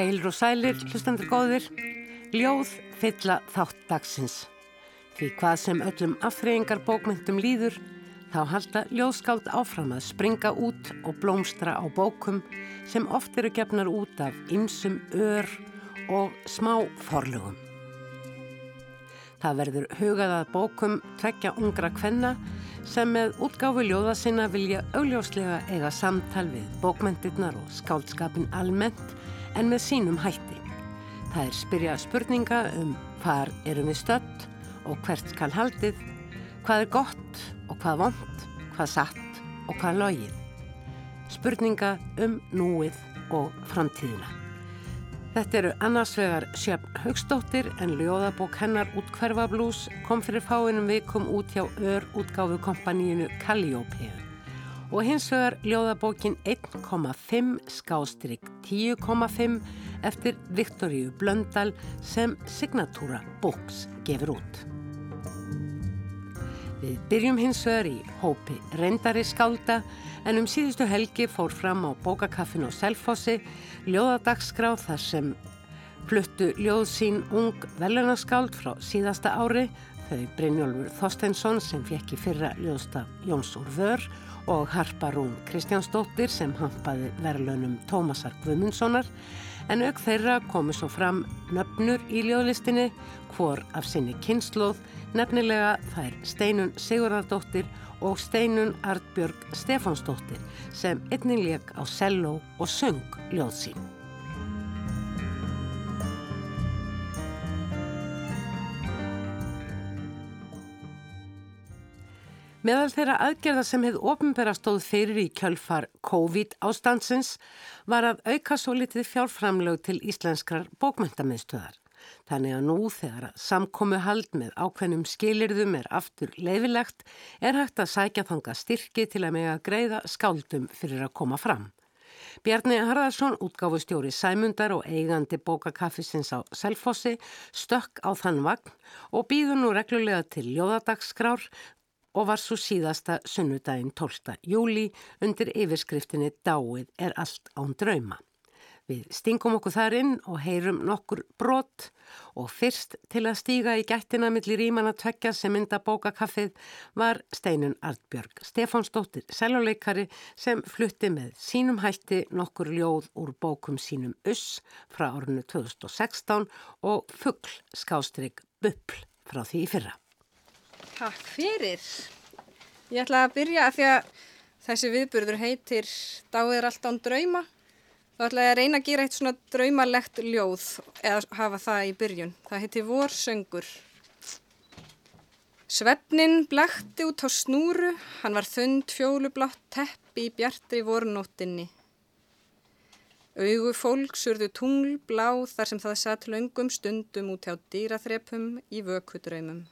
Heilur og sælir, hlustandur góðir, ljóð fylla þátt dagsins. Því hvað sem öllum afþreyingar bókmyndum líður, þá halda ljóðskáld áfram að springa út og blómstra á bókum sem oft eru gefnar út af ymsum ör og smá forlugum. Það verður hugað að bókum tvekja ungra kvenna sem með útgáfu ljóða sinna vilja augljóslega eiga samtal við bókmyndirnar og skáldskapin almennt en með sínum hætti. Það er spyrja spurninga um hvar erum við stött og hvert skal haldið, hvað er gott og hvað vond, hvað satt og hvað logið. Spurninga um núið og framtíðina. Þetta eru annars vegar Sjöfn Högstóttir en ljóðabók hennar út hverfablús kom fyrir fáinum vikum út hjá ör útgáfu kompaníinu Calliope og hins vegar ljóðabókin 1,5 skástrygg 10,5 eftir Viktoríu Blöndal sem Signatúra Books gefur út. Við byrjum hins vegar í hópi reyndari skálda en um síðustu helgi fór fram á bókakaffin og selfossi ljóðadagsgráð þar sem fluttu ljóð sín ung velunaskáld frá síðasta ári þau Brynjólfur Þorsteinsson sem fekk í fyrra ljóðstaf Jóns úr vör og Harpa Rún Kristjánsdóttir sem hampaði verðlunum Tómasar Guðmundssonar. En auk þeirra komu svo fram nöfnur í ljóðlistinni hvor af sinni kynnslóð nefnilega þær Steinun Sigurðardóttir og Steinun Artbjörg Stefánsdóttir sem einninleik á selló og söng ljóð Meðal þeirra aðgerða sem hefði ofinbæra stóð fyrir í kjölfar COVID ástandsins var að auka svo litið fjárframlög til íslenskrar bókmyndamiðstöðar. Þannig að nú þegar samkomi hald með ákveðnum skilirðum er aftur leifilegt er hægt að sækja þanga styrki til að mega greiða skáldum fyrir að koma fram. Bjarni Harðarsson, útgáfustjóri Sæmundar og eigandi bókakaffisins á Selfossi, stökk á þann vagn og býður nú reglulega til jóðadagskrár og var svo síðasta sunnudaginn 12. júli undir yfirskriftinni Dáið er allt án drauma. Við stingum okkur þar inn og heyrum nokkur brot og fyrst til að stíga í gættina millir ríman að tvekja sem mynda bókakaffið var Steinun Artbjörg Stefánsdóttir, seluleikari sem flutti með sínum hætti nokkur ljóð úr bókum sínum Uss frá árunnu 2016 og Fuggl skástrygg Buppl frá því í fyrra. Takk fyrir. Ég ætla að byrja að því að þessi viðburður heitir Dáið er allt án drauma Þá ætla ég að reyna að gera eitt svona draumalegt ljóð eða hafa það í byrjun. Það heiti Vorsöngur. Svefnin blekti út á snúru, hann var þund fjólublátt teppi í bjartri vornóttinni. Augu fólk surðu tunglblá þar sem það satt laungum stundum út hjá dýraþrepum í vökudraumum.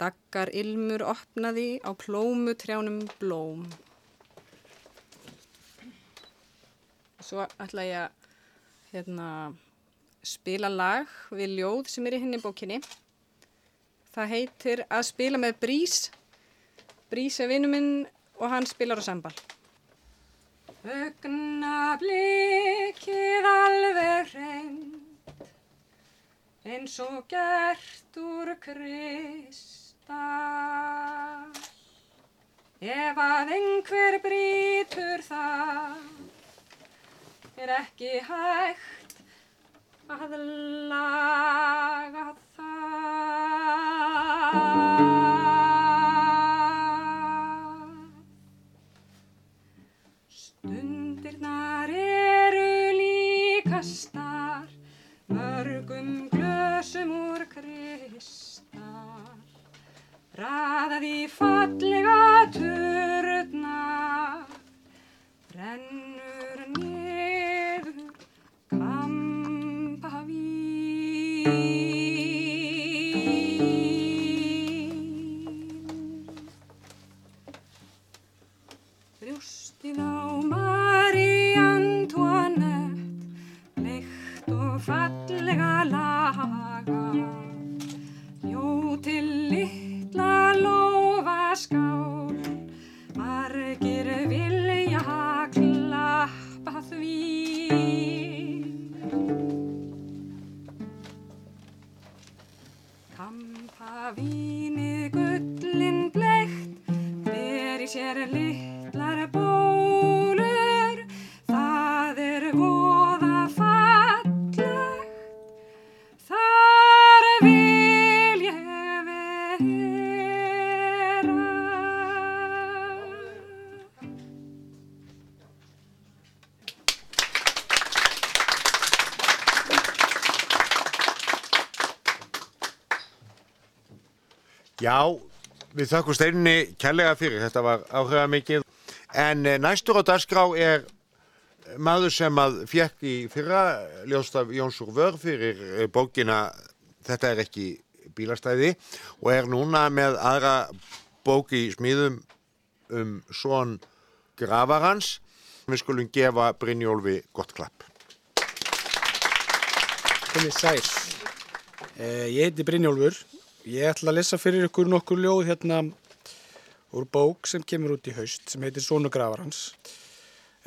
Daggar ilmur opnaði á plómutrjánum blóm. Svo ætla ég að hérna, spila lag við ljóð sem er í henni bókinni. Það heitir að spila með Brís. Brís er vinnu minn og hann spilar á sambal. Ögna blikið alveg reynd eins og gert úr kristal Ef að einhver brítur það er ekki hægt að laga það. Stundirnar eru líkastar, mörgum glösum úr kristal, raðað í fallega turnar, brennur niður see. Já, við þakkum steininni kærlega fyrir, þetta var áhuga mikið. En eh, næstur á dagskrá er maður sem að fjekk í fyrra ljóstaf Jónsúr Vör fyrir eh, bókina Þetta er ekki bílastæði og er núna með aðra bók í smíðum um svon gravarans. Við skulum gefa Brynjólfi gott klapp. Komið sæl. Eh, ég heiti Brynjólfur. Ég ætla að lesa fyrir ykkur nokkur ljóð hérna úr bók sem kemur út í haust sem heitir Sónu Gravarans.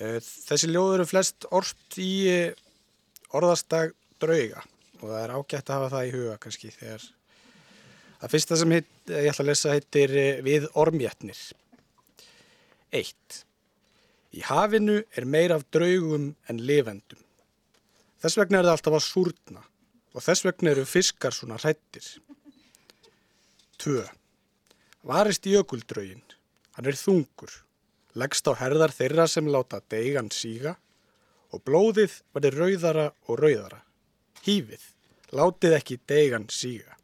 Eh, þessi ljóð eru flest orft í eh, orðastag drauga og það er ágætt að hafa það í huga kannski þegar það fyrsta sem heit, ég ætla að lesa heitir eh, Við ormjætnir. Eitt. Í hafinu er meir af draugum en lifendum. Þess vegna er það alltaf að súrna og þess vegna eru fiskar svona hrættir. 2. Varist jökuldraugin. Hann er þungur. Leggst á herðar þeirra sem láta deigan síga og blóðið verður rauðara og rauðara. Hífið. Látið ekki deigan síga.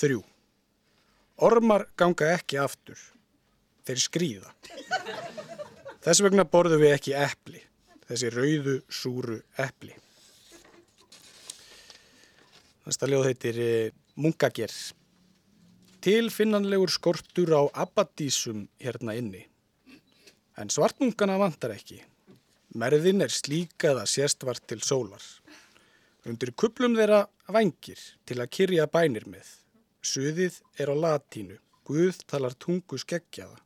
3. Ormar ganga ekki aftur. Þeir skrýða. Þess vegna borðum við ekki eppli þessi rauðu, súru eppli. Næsta ljóð heitir eh, Munkager. Tilfinnanlegur skortur á abatísum hérna inni. En svartmunkana vantar ekki. Merðin er slíkað að sérstvar til sólar. Undir kuplum þeirra vangir til að kyrja bænir með. Suðið er á latínu. Guð talar tungu skeggjaða.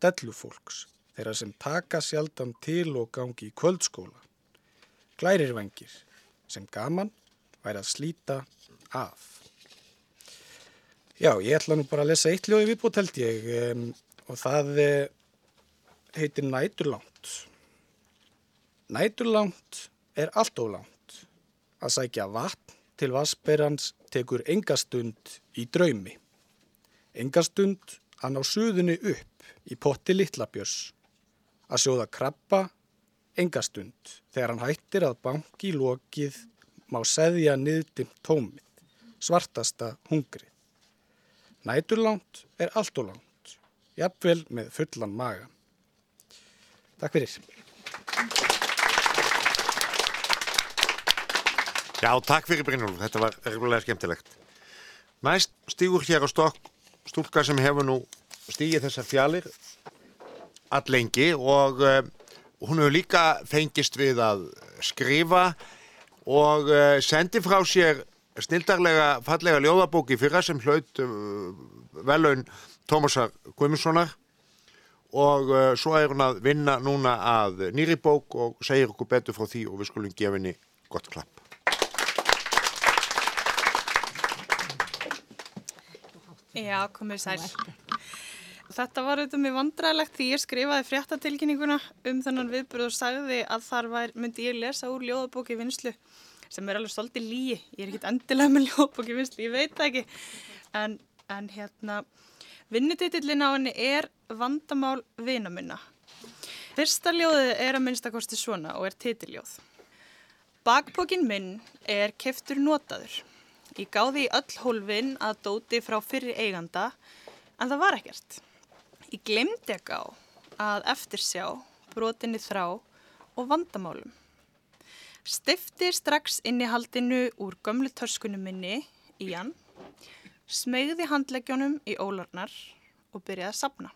Dellufólks þeirra sem taka sjaldan til og gangi í kvöldskóla. Glærir vengir sem gaman væri að slíta af. Já, ég ætla nú bara að lesa eitt ljóði viðbútt held ég um, og það uh, heitir Næturlangt. Næturlangt er allt of langt. Að sækja vatn til vassberans tekur engastund í draumi. Engastund að ná suðunni upp í potti Littlabjörs að sjóða krabba engastund þegar hann hættir að banki í lokið má seðja niðdimt tómið, svartasta hungrið. Næturlánt er allt og lánt, jafnvel með fullan maga. Takk fyrir. Já, takk fyrir Brynjólf, þetta var reglulega skemmtilegt. Næst stígur hér á stokk stúlka sem hefur nú stígið þessar fjalir allengi og uh, hún hefur líka fengist við að skrifa og uh, sendi frá sér snildarlega fallega ljóðabóki fyrra sem hlaut uh, velun Tómasar Guimundssonar og svo er hún að vinna núna að nýri bók og segir okkur betur frá því og við skulum gefa henni gott klapp. Já, komið sæl. Þetta var auðvitað mjög vandræðilegt því ég skrifaði fréttatilkynninguna um þennan viðbúrð og sagði að þar var, myndi ég lesa úr ljóðabóki vinslu sem er alveg svolítið líi. Ég er ekkit endilega með ljóðabóki vinslu, ég veit það ekki. En, en hérna, vinnititillin á henni er vandamál vinamunna. Fyrsta ljóðið er að minnstakosti svona og er titiljóð. Bakbókin minn er keftur notaður. Ég gáði í öll hólfin að dóti frá fyrri eiganda en það var ekkert. Ég glemdi ekki á að eftirsjá, brotinni þrá og vandamálum. Stifti strax inn í haldinu úr gömlu törskunum minni í hann, smegði handleggjónum í ólarnar og byrjaði að sapna.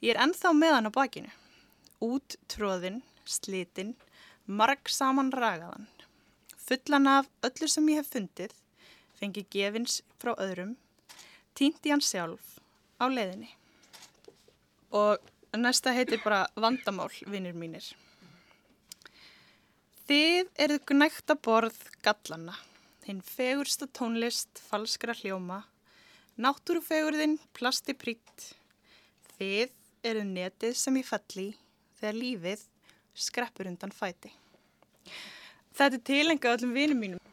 Ég er ennþá með hann á bakinu, út tróðin, slitin, marg saman ragaðan, fullan af öllu sem ég hef fundið, fengi gefins frá öðrum, týndi hann sjálf á leiðinni og næsta heitir bara vandamál, vinnir mínir. Þið eruð gnægt að borð gallana, hinn fegursta tónlist, falskra hljóma, náttúrufegurðin, plasti príkt. Þið eruð netið sem ég falli þegar lífið skreppur undan fæti. Þetta er tilenga öllum vinnum mínum.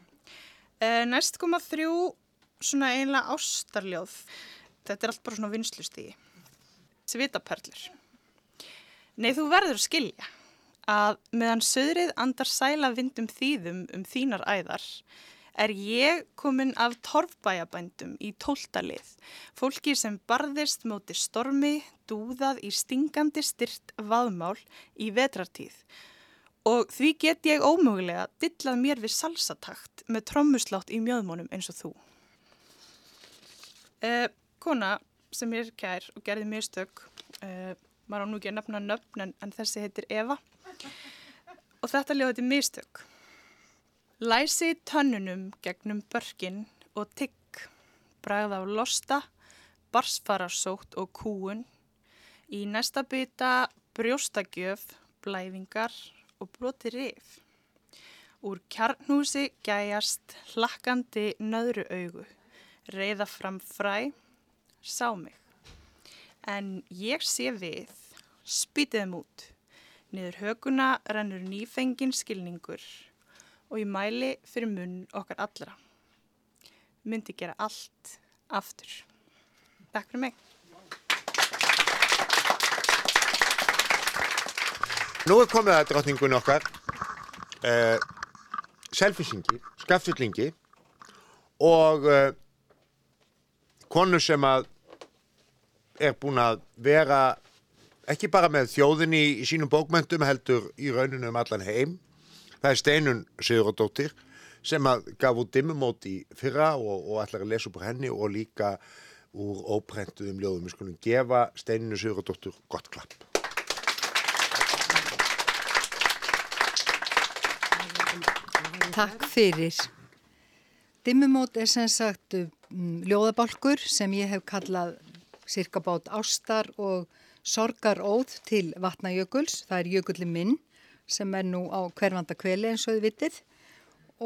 Eh, næst koma þrjú svona einlega ástarljóð. Þetta er allt bara svona vinslustígi svitaperlur. Nei, þú verður að skilja að meðan söðrið andar sæla vindum þýðum um þínar æðar er ég komin af torfbæjabændum í tóltalið, fólki sem barðist móti stormi, dúðað í stingandi styrt vaðmál í vetrartíð og því get ég ómögulega dillað mér við salsatakt með trommuslátt í mjöðmónum eins og þú. Eh, kona sem er kær og gerði mistök, eh, maður á nú ekki að nefna nöfn en, en þessi heitir Eva og þetta ljóði til mistök. Læsi tönnunum gegnum börkin og tigg, bræða á losta, barsfararsótt og kúun, í næsta bytta brjóstagjöf, blæðingar og broti rif. Úr kjarnhúsi gæjast hlakkandi nöðru augu, reyða fram fræ, sá mig. En ég sé við, spýtiðum út, niður höguna rennur nýfengin skilningur og ég mæli fyrir munn okkar allra. Myndi gera allt aftur. Takk fyrir mig. Nú er komið að drottningun okkar uh, selfisingi, skaffullingi og uh, konu sem að er búin að vera ekki bara með þjóðinni í sínum bókmöntum heldur í rauninu um allan heim það er Steinun Sigurðardóttir sem að gaf út dimmumót í fyrra og, og ætlar að lesa upp úr henni og líka úr óprentuðum ljóðum. Við skulum gefa Steinunu Sigurðardóttir gott klapp. Takk fyrir. Dimmumót er sem sagt um, ljóðabálkur sem ég hef kallað cirka bát ástar og sorgaróð til vatnajökuls. Það er jökulli minn sem er nú á hverfanda kveli eins og þið vitið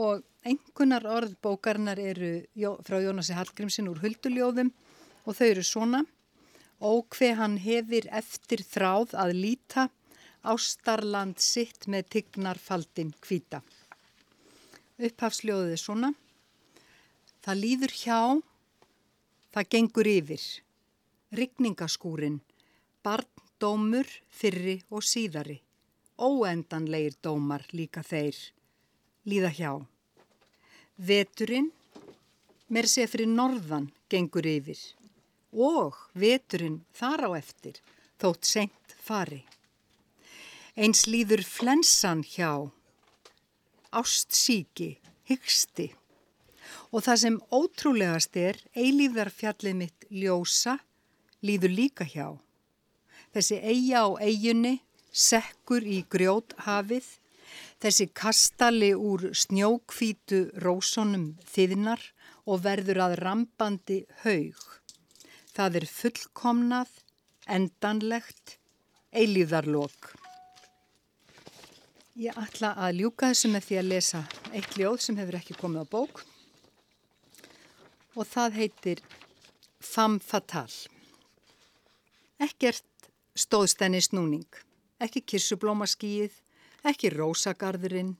og einhvernar orð bókarnar eru frá Jónasi Hallgrímsson úr Hulduljóðum og þau eru svona og hver hann hefir eftir þráð að líta ástarland sitt með tignarfaldin hvita. Upphafsljóðið er svona. Það líður hjá, það gengur yfir. Rigningaskúrin, barndómur, fyrri og síðari. Óendanleir dómar líka þeir. Líða hjá. Veturinn, mér sé fyrir norðan, gengur yfir. Og veturinn þar á eftir, þótt seint fari. Eins líður flensan hjá ástsíki, hyggsti. Og það sem ótrúlegast er, eilíðarfjallið mitt ljósa, líður líka hjá. Þessi eiga á eigunni, sekkur í grjóthafið, þessi kastali úr snjókvítu rósonum þiðnar og verður að rambandi haug. Það er fullkomnað, endanlegt, eilíðarlokk. Ég ætla að ljúka þessu með því að lesa eitt ljóð sem hefur ekki komið á bók og það heitir Femme Fatale. Ekkert stóðstenni snúning, ekki kirsublómaskíið, ekki rósagarðurinn,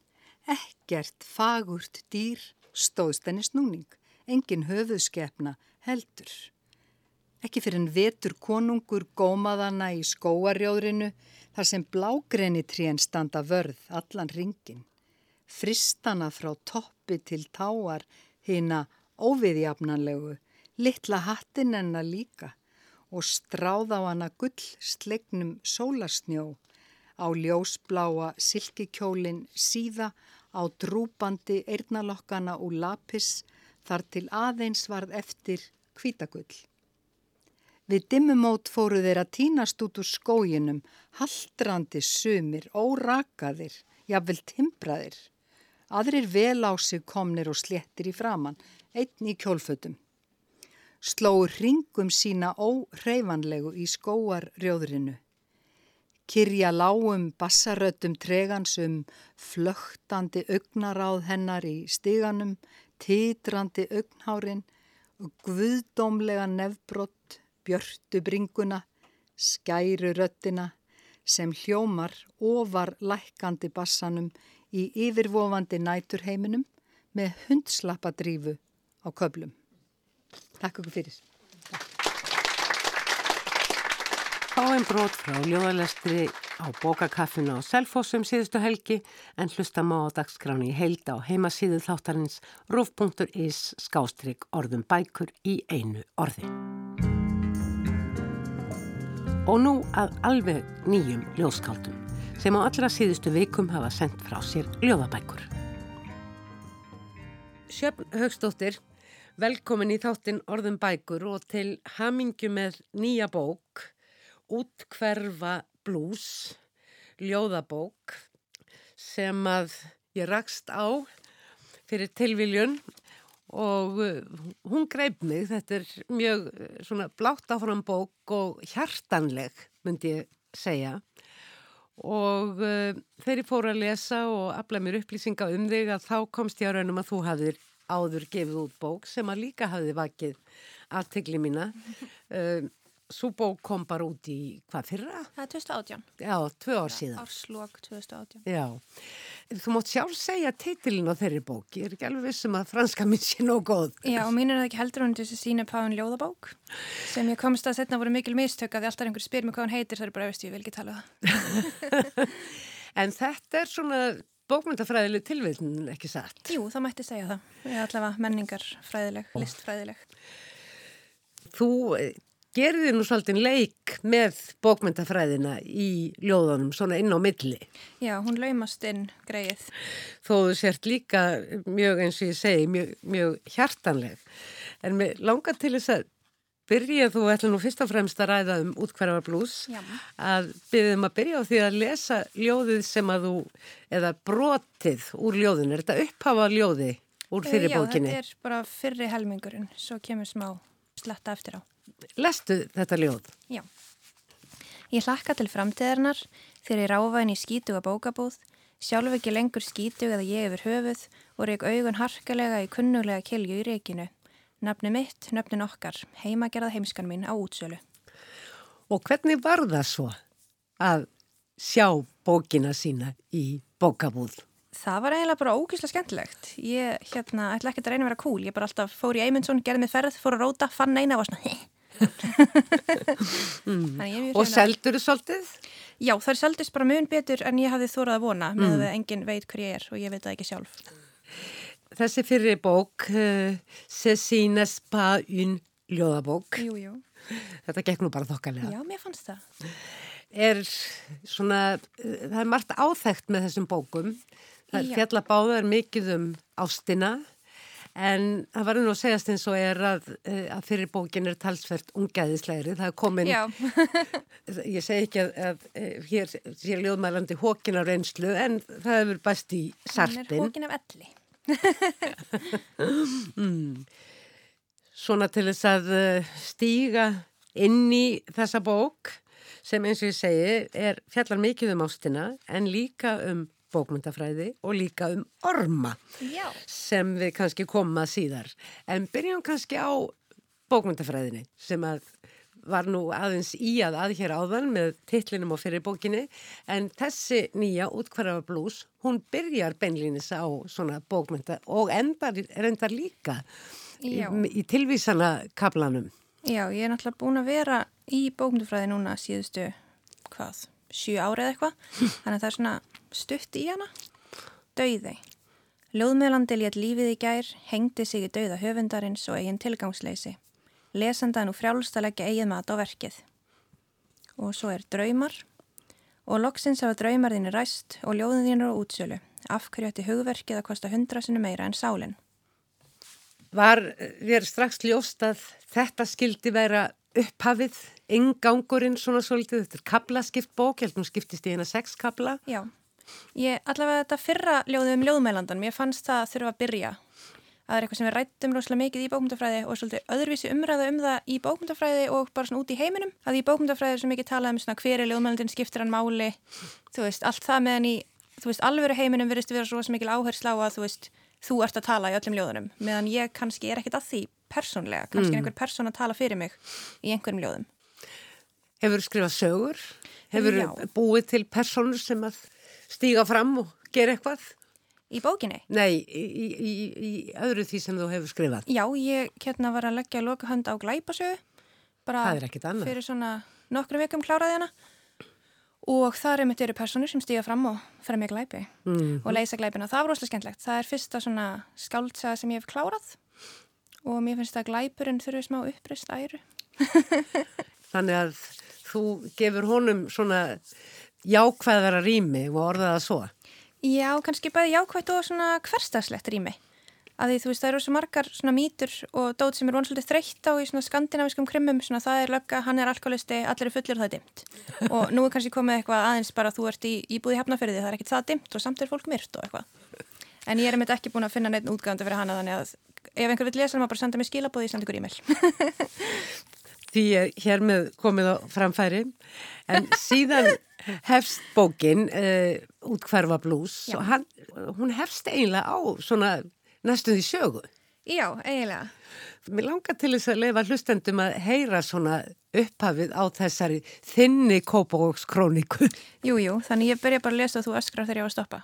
ekkert fagurt dýr stóðstenni snúning, engin höfuðskepna heldur. Ekki fyrir en vetur konungur gómaðana í skóarjóðrinu þar sem blágrenitrén standa vörð allan ringin. Fristana frá toppi til táar hýna óviðjafnanlegu, litla hattin enna líka og stráð á hana gull slegnum sólarsnjó á ljósbláa silkikjólin síða á drúbandi eirnalokkana úr lapis þar til aðeins varð eftir hvitagull. Við dimmumót fóru þeir að tínast út úr skóginum, haldrandi sumir, órakaðir, jafnvel timbraðir. Aðrir vel á sig komnir og slettir í framann, einn í kjólfötum. Slóu ringum sína óhreifanlegu í skóarrjóðrinu. Kirja lágum bassaröttum tregansum, flögtandi augnaráð hennar í stiganum, titrandi augnhárin og guðdómlega nefbrott björtu bringuna, skæru röttina sem hljómar ofar lækandi bassanum í yfirvofandi næturheiminum með hundslappadrífu á köplum. Takk okkur fyrir. Einn brot frá ljóðalestri á bókakaffinu á Selfossum síðustu helgi en hlusta má á dagskráni í heilda á heimasíðu þáttarins rúf.is skástrygg orðum bækur í einu orði. Og nú að alveg nýjum ljóskáldum sem á allra síðustu vikum hafa sendt frá sér ljóðabækur. Sjöfn Högstóttir, velkomin í þáttin orðum bækur og til hamingju með nýja bók, útkverfa blues, ljóðabók sem að ég rakst á fyrir tilviljun og uh, hún greip mig, þetta er mjög uh, svona blátt áfram bók og hjartanleg myndi ég segja. Og uh, þegar ég fór að lesa og afla mér upplýsinga um þig að þá komst ég á raunum að þú hafðir áður gefið út bók sem að líka hafði vakið aðtegli mína uh, Svo bók kom bara út í hvað fyrra? Það er 2018. Já, tvö ár síðan. Árslokk 2018. Já. Þú mátt sjálf segja titilin á þeirri bók. Ég er ekki alveg vissum að franska minn sé nóg góð. Já, og mín er það ekki heldur hún til þess að sína Páinn ljóðabók sem ég komst að setna voru mikil mistök að alltaf einhver spyr mig hvað hann heitir það er bara, veist ég, vil ekki tala um það. en þetta er svona bókmyndafræðileg tilvillin, ekki satt? Jú, það mætti segja það. Ég er allavega menningarfræðileg, listfræðileg. Þú gerði nú svolítið leik með bókmyndafræðina í ljóðunum, svona inn á milli. Já, hún laumast inn greið. Þó þú sért líka mjög, eins og ég segi, mjög, mjög hjartanleg. En mér langar til þess að byrja, þú ætla nú fyrst og fremst að ræða um útkværavar blús, að byrjum að byrja á því að lesa ljóðið sem að þú, eða brotið úr ljóðin, er þetta upphafa ljóði úr fyrirbókinni? Já, þetta er bara fyrri helmingurinn, svo kemur smá sletta eftir á. Lestu þetta ljóð? Já. Ég hlakka til framtíðarnar þegar ég ráfa inn í skítuga bókabúð, sjálf ekki lengur skítug eða ég yfir höfuð og reik augun harkalega í kunnulega kilju í reikinu. Nafni mitt, nöfnin okkar, heimagerða heimskan mín á útsölu. Og hvernig var það svo að sjá bókina sína í bókabúð? Það var eiginlega bara ógíslega skemmtilegt. Ég hérna, ætla ekki að reyna að vera cool. Ég bara alltaf fór í Eymundsson, gerði mig ferð, fór að róta, fann eina og var svona mm. Og seldur þú svolítið? Já, það er seldist bara mjög betur en ég hafði þórað að vona með mm. að enginn veit hver ég er og ég veit það ekki sjálf. Þessi fyrir bók uh, Cecines pa un ljóðabók Jú, jú. Þetta gekk nú bara þokkalega. Já, mér fannst það. Er svona, uh, það er margt áþægt með þessum bókum. Það er fjallabáðar mikið um ástina En það var nú að segjast eins og er að, eh, að fyrir bókin er talsvert ungaðislegri. Það er komin, ég segi ekki að, að eh, hér sé ljóðmælandi hókin á reynslu en það hefur bæst í sartin. Hókin af elli. Mm. Svona til þess að eh, stíga inn í þessa bók sem eins og ég segi er fjallar mikið um ástina en líka um bókmyndafræði og líka um orma Já. sem við kannski koma síðar. En byrjum kannski á bókmyndafræðinni sem að var nú aðeins í að aðhér áðan með titlinum á fyrir bókinni en þessi nýja útkvarfa blús hún byrjar beinlýnis á svona bókmynda og endar, endar líka í, í tilvísana kaplanum. Já, ég er náttúrulega búin að vera í bókmyndafræði núna síðustu hvað, sjú árið eitthvað þannig að það er svona stutt í hana. Dauði. Ljóðmeðlandi létt lífið í gær, hengdi sig í dauða höfundarins og eigin tilgangsleysi. Lesenda nú frjálst að leggja eigin mat á verkið. Og svo er draumar. Og loksins hafa draumar þínir ræst og ljóðin þínir á útsölu. Afhverju ætti hugverkið að kosta hundra sinu meira en sálinn. Var þér strax ljóst að þetta skildi vera upphafið, ingangurinn svona svolítið, þetta er kablaskipt bók, ég held að hún skiptist í eina sex kabla. Já. Ég, allavega þetta fyrra ljóðið um ljóðmælandan, mér fannst það að þurfa að byrja. Það er eitthvað sem við rættum rosalega mikið í bókmyndafræði og svolítið öðruvísi umræða um það í bókmyndafræði og bara svona út í heiminum. Að í bókmyndafræði er svo mikið talað um svona hver er ljóðmælandin, skiptir hann máli, þú veist, allt það meðan í, þú veist, alvöru heiminum verist vera svo mikil áhersla á að þú veist, þú ert að tala í öllum ljóðunum, meðan ég kannski er ekkit að því persónlega, kannski mm. einhver persón að tala fyrir mig í einhverjum ljóðum. Hefur skrifað sögur? Hefur búið til persónur sem að stíga fram og gera eitthvað? Í bókinni? Nei, í, í, í öðru því sem þú hefur skrifað. Já, ég hérna var að leggja lokahönd á glæpasögu. Það er ekkit annað. Fyrir svona nokkru vikum kláraði hana. og þar er mitt eru personur sem stíga fram og fremja glæpi Mm. og leysa glæpina. Það var rosalega skemmtlegt. Það er fyrsta svona skáldsaga sem ég hef klárað og mér finnst að glæpurinn þurfi smá uppreist æru. Þannig að þú gefur honum svona jákvæðara rými og orðaða svo. Já, kannski bæði jákvætt og svona hverstagslegt rými. Að því þú veist, það eru svo margar svona mýtur og dót sem er vonsvöldið þreytt á í svona skandinaviskum krimmum, svona það er lögga, hann er alkoholisti, allir er fullir og það er dimmt. og nú er kannski komið eitthvað aðeins bara að þú ert í íbúði hefnaferði, það er ekkit það dimmt og samt er fólk myrt og eitthvað. En ég er einmitt ekki búin að finna neitt útgæðandi fyrir hana þannig að ef einhver vil lesa hann, bara senda mér skilabóði, senda ykkur e-mail. Því ég hér með komið á framfæri. En síðan hefst bókin uh, útkverfa blús Já. og hann, hún hefst eiginlega á svona næstuð í sögu. Já, eiginlega. Mér langar til þess að leifa hlustendum að heyra svona upphafið á þessari þinni kópavókskróniku. Jú, jú, þannig ég byrja bara að lesa og þú öskrar þegar ég var að stoppa.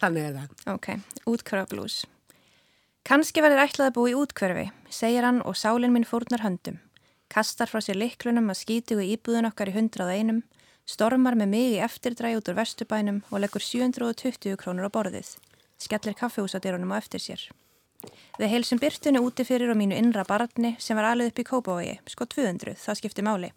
Þannig er það. Ok, útkverfa blues. Kanski verður ætlað að búa í útkverfi, segir hann og sálinn minn fórnar höndum. Kastar frá sér liklunum að skítugu íbúðun okkar í hundrað einum, stormar með mig í eftirdræði út úr vestubænum og leggur 720 krónur á borðið. Skellir kaffehúsadirunum á eftir sér. Við heilsum byrtunni úti fyrir og mínu innra barni sem var alveg upp í Kópavogi, sko 200, það skipti máli.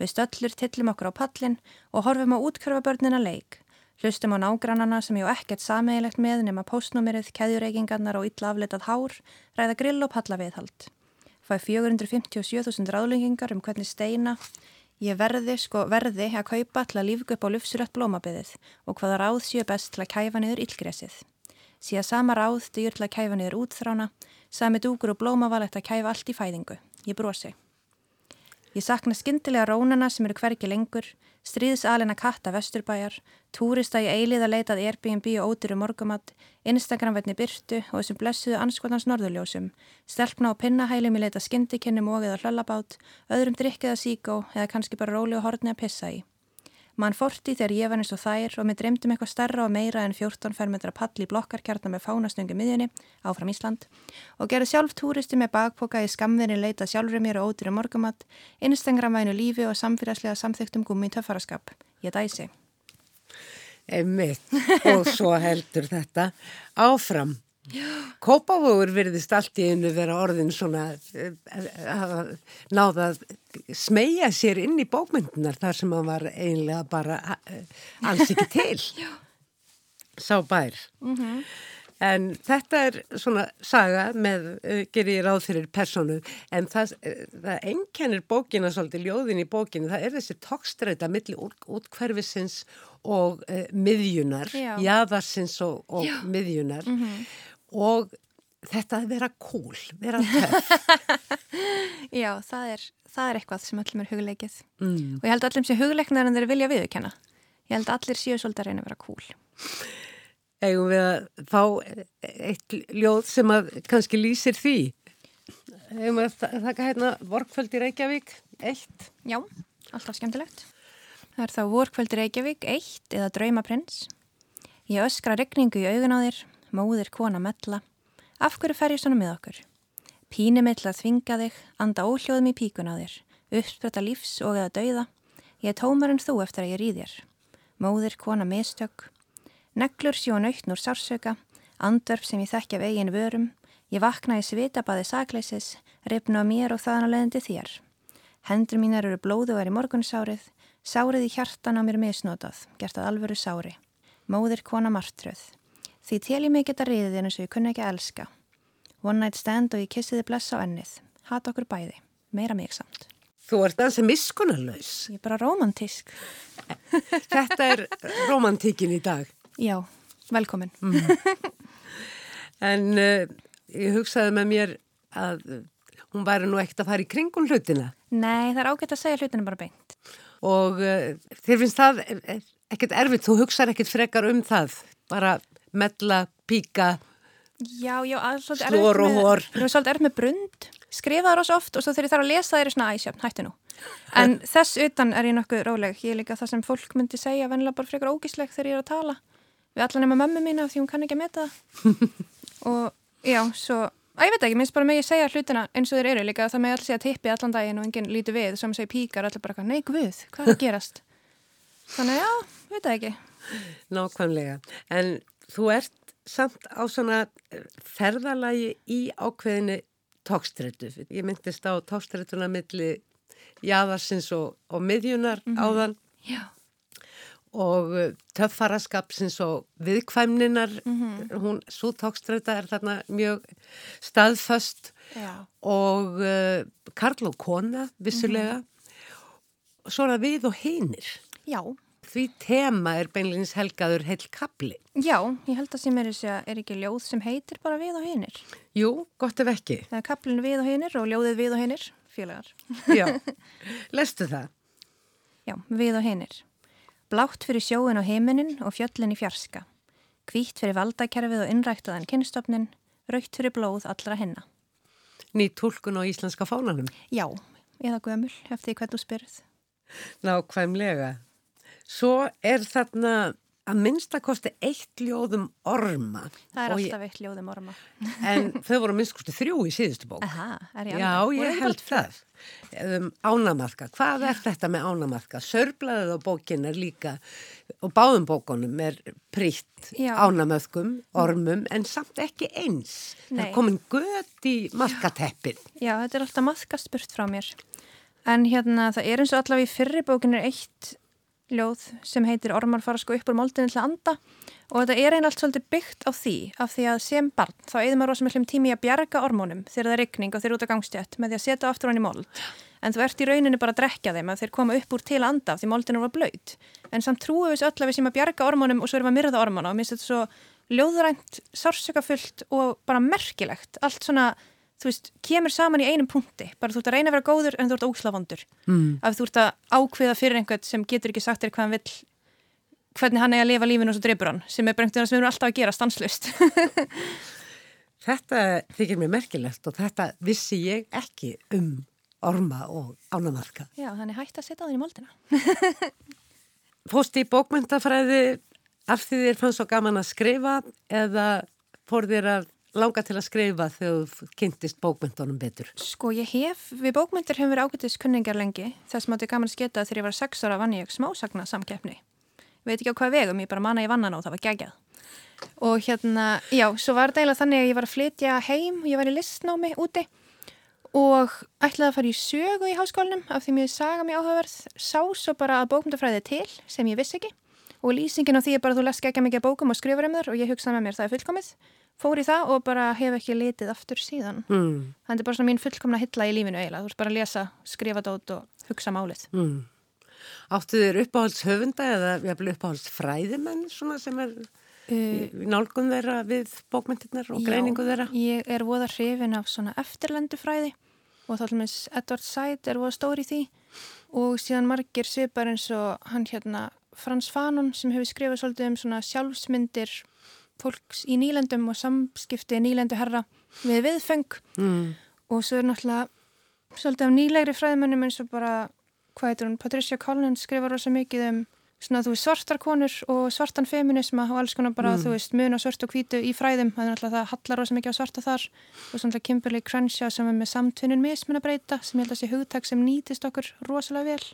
Við stöllur tillum okkur á pallin og horfum á útkverfabörnina leik. Hlustum á nágrannana sem ég á ekkert sameigilegt með nema postnúmerið, keðjureikingarnar og illa afletað hár, ræða grill og palla viðhald. Fæ 457.000 ráðlengingar um hvernig steina ég verði, sko verði að kaupa til að lífgu upp á lufsurött blómabiðið og hvaða ráð séu best til að kæfa niður illgresið. Síðan sama ráð dyr til að kæfa niður útþrána, sami dúkur og blómavalegt að kæfa allt í fæðingu. Ég brosi. Ég sakna skyndilega rónana sem eru hvergi lengur, stríðsalina katta vesturbæjar, túrista í eilið að leitað Airbnb og ótyru morgumat, Instagram-vetni byrtu og þessum blessuðu anskotans norðurljósum, stelpna á pinnahælum í leita skyndikinnum og eða hlöllabát, öðrum drikkiða síkó eða kannski bara róli og horni að pissa í. Mann forti þegar ég var eins og þær og mér dreymdum eitthvað starra og meira en 14 fermetra pall í blokkarkjarnar með fánastöngum miðjunni, áfram Ísland, og gerði sjálf túristi með bakpoka í skamvinni leita sjálfur mér og ódýri morgumat, innstengramvænu lífi og samfélagslega samþyktum gummi í töffaraskap. Ég dæsi. Einmitt. Og svo heldur þetta áfram. Kópavógur virðist allt í einu vera orðin svona eh, hafa náða að smegja sér inn í bókmyndunar þar sem hann var einlega bara eh, alls ekki til. Sá bær. En þetta er svona saga með, uh, gerir ég ráð fyrir personu, en það, það einkennir bókina svolítið, ljóðin í bókinu, það er þessi tókstreita milli útkverfisins og uh, miðjunar, Já. jaðarsins og, og miðjunar og þetta að vera cool, vera töff. Já, það er, það er eitthvað sem öllum er hugleikið. Mm. Og ég held öllum sé hugleiknar en þeir vilja viðurkenna. Ég held allir séu svolítið að reyna að vera cool. Eigum við að fá eitt ljóð sem að kannski lýsir því. Eigum við að þa- þakka hérna vorkvöld í Reykjavík, eitt. Já, alltaf skemmtilegt. Það er þá vorkvöldi Reykjavík, eitt eða draumaprins. Ég öskra regningu í augun á þér, móðir kona mella. Af hverju fer ég svona með okkur? Píni mill að þvinga þig, anda óhljóðum í píkun á þér, uppspretta lífs og eða dauða. Ég er tómar en þú eftir að ég rýð þér. Móðir kona mistök. Neglur sjó nöytn úr sársöka, andörf sem ég þekki af eigin vörum. Ég vakna í svitabaði sakleysis, ripnu á mér og þaðan á leðandi þér. Hendur mínar eru blóðugar í morgunsárið, sárið í hjartan á mér misnotað, gert að alvöru sári. Móðir kona martröð. Því tel ég mig geta riðið eins og ég kunna ekki að elska. One night stand og ég kissiði blessa á ennið. Hata okkur bæði. Meira mig samt. Þú ert þessi miskunarlaus. Ég er bara romantísk. Þetta er romantíkin í dag. Já, velkomin. En uh, ég hugsaði með mér að hún væri nú ekkert að fara í kringum hlutina. Nei, það er ágætt að segja hlutinu bara beint. Og uh, þér finnst það ekkert erfitt, þú hugsaði ekkert frekar um það. Bara mella, píka, Já, já, að erfitt og með- hor. Það er svolítið erfitt með brund, skrifa það rosa oft og svo þegar ég þarf að lesa það er ég svona æsjöfn, hættu nú. En þess utan er ég nokkuð róleg. Ég er líka það sem fólk myndi segja vennilega bara frekar ógísleg þegar ég er að tala við allan nema mömmu mína því hún kann ekki að meta og já, svo, að ég veit ekki, minnst bara með ég segja hlutina eins og þeir eru líka það með alls segja tippi allan daginn og enginn lítur við, sem segir píkar allir bara, nei guð, hvað er að gerast? Þannig já, veit ekki. Nákvæmlega. En þú ert samt á svona eh, ferðalagi í ákveðinu tókstrætu. Ég myndist á tókstrætuna milli jaðarsins og, og miðjunar mm -hmm. áðan. Já. Og eh, töffaraskapsins og viðkvæmninar, mm -hmm. hún, svo tókstræta er þarna mjög staðföst Já. og uh, Karl og Kona, vissulega. Mm -hmm. Svo er það við og hinir. Já. Því tema er beinleins helgaður heil kapli. Já, ég held að sem er þess að er ekki ljóð sem heitir bara við og hinnir. Jú, gott ef ekki. Það er kaplinu við og hinnir og ljóðið við og hinnir, félagar. Já, lestu það? Já, við og hinnir. Blátt fyrir sjóin og heiminin og fjöllin í fjarska. Kvítt fyrir valdakerfið og innræktaðan kynstofnin, raukt fyrir blóð allra hinna. Ný tólkun á íslenska fánanum? Já, eða gömul, eftir hvernig þú spyrð. Nákvæmlega. Svo er þarna að minnstakosti eitt ljóðum orma. Það er alltaf eitt ljóðum orma. en þau voru minnstakosti þrjú í síðustu bók. Aha, er ég alveg? Já, ég held það. Um, ánamarka. Hvað er þetta með ánamarka? Sörblaðið á bókin er líka, og báðum bókunum er prítt ánamöðkum, ormum, en samt ekki eins. Nei. Það er komin gött í markateppin. Já, þetta er alltaf maðkast burt frá mér. En hérna, það er eins og allavega í fyrri bókin er eitt ljóð sem heitir Ormar fara sko upp úr moldinu til að anda. Og þetta er einn allt svolítið byggt á því af því að sem barn þá eða maður rosa miklum tími að bjarga ormónum þegar það er regning og þeir eru út á gangstjött með því að setja aftur hann í mold. En þú ert í rauninu bara að drekja þeim að þeir koma upp úr til að anda því moldinu var blöyt en samt trúum við öll að við sem að bjarga ormónum og svo erum að myrða ormóna og minnst þetta svo ljóðrænt, sársökafullt og bara merkilegt. Allt svona þú veist, kemur saman í einum punkti. Bara þú ert að reyna að vera góður en þú ert óslafandur mm. af þú ert að ákveða fyrir einhvern sem getur ekki sagt þér hvað hann vil hvernig hann er að lifa lífinu og svo dreipur hann sem er bara einhvern veginn sem við erum alltaf að gera stanslust Þetta þykir mér merkilegt og þetta vissi ég ekki um orma og ánamarka Já, þannig hægt að setja það í moldina. Fósti í bókmyndafræði af því þér fannst svo gaman að skrifa eða fór þér að langa til að skrifa þegar þú kynntist bókmyndunum betur? Sko ég hef, við bókmyndir hefur verið ágættis kunningar lengi. Þess að maður er gaman að sketa þegar ég var sex ára vann ég smásagna samkeppni veit ekki á hvað vegum, ég bara manna ég vannan og það var geggjað. Og hérna, já, svo var þetta eiginlega þannig að ég var að flytja heim ég var í listnámi úti. Og ætlaði að fara í sögu í háskólinum af því mér saga mér áhugaverð. Sá svo bara að bókmyndafræði til sem ég vissi ekki og lýsingin á því er bara að þú les ekki mikið bókum og skrifur um þar og ég hugsaði með mér það er fullkomið fór í það og bara hef ekki litið aftur síðan. Mm. Það er bara svona mín fullkomna hilla í lífinu eiginlega. Þú veist bara að lesa, skrifa dót og hugsa málið. Mm. Áttu þér uppáhalds höfunda eða uppáhalds fræðimenn sem er uh, nálgun þeirra við bókmyndirnar og já, greiningu þeirra? Ég er voða hrifin af svona eftirlendu fræði og þá hlumins Edward Said er voða stóri í því og síðan margir svipar eins og hann hérna Frans Fanon sem hefur skrifað svolítið um svona sjálfsmyndir fólks í nýlendum og samskipti nýlendu herra við viðfeng mm. og svo er náttúrulega svolítið af nýlegri fræðmönnum eins og bara, hvað heitur hún, Patricia Collins skrifar rosa mikið um svona þú veist svartar konur og svartan feminisma og alls konar bara mm. þú veist mun og svart og hvítu í fræðum, það er náttúrulega það hallar rosa mikið á svarta þar og svona Kimberly Crenshaw sem er með samtvinnun mismunabreita sem ég held að sé hugtak sem nýtist okkur rosalega vel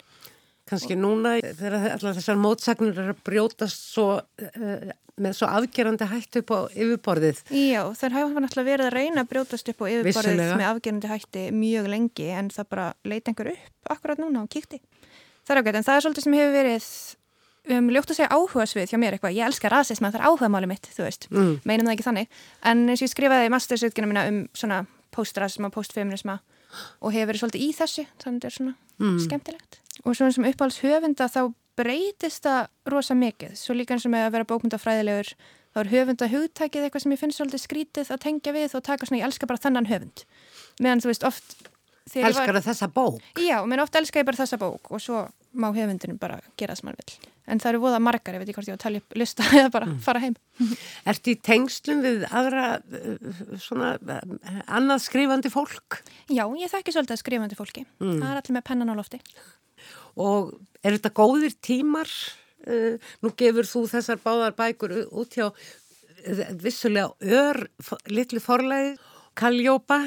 Kanski núna þegar allar þessar mótsagnir er að brjótast svo, uh, með svo afgerandi hætti upp á yfirborðið. Já, þar hafa náttúrulega verið að reyna að brjótast upp á yfirborðið Vissulega. með afgerandi hætti mjög lengi en það bara leita einhver upp akkurat núna og kíkti. Það er ágætt en það er svolítið sem hefur verið um, ljótt að segja áhuga svið hjá mér eitthvað. Ég elskar rasism að það er áhuga máli mitt, þú veist. Mm. Meinum það ekki þannig. En eins og ég skrifaði mastersutgjuna mína um svona postrasism og postfeminisma og hefur verið svolítið í þessu, þannig að þetta er svona mm. skemmtilegt og svona sem uppáhalds höfunda þá breytist það rosa mikið svo líka eins og með að vera bókmyndafræðilegur þá er höfunda hugtækið eitthvað sem ég finnst svolítið skrítið að tengja við og taka svona ég elska bara þennan höfund meðan þú veist oft Elskar það þessa bók? Já, menn ofta elskar ég bara þessa bók og svo má höfundinu bara gera það sem hann vil en það eru voða margar, ég veit ekki hvort ég var að tala upp lista eða bara mm. fara heim Ertu í tengslum við aðra uh, svona annað skrifandi fólk? Já, ég þekki svolítið skrifandi fólki mm. það er allir með pennan á lofti og er þetta góðir tímar? Uh, nú gefur þú þessar báðar bækur út hjá uh, vissulega ör litlu forlæði Kalljópa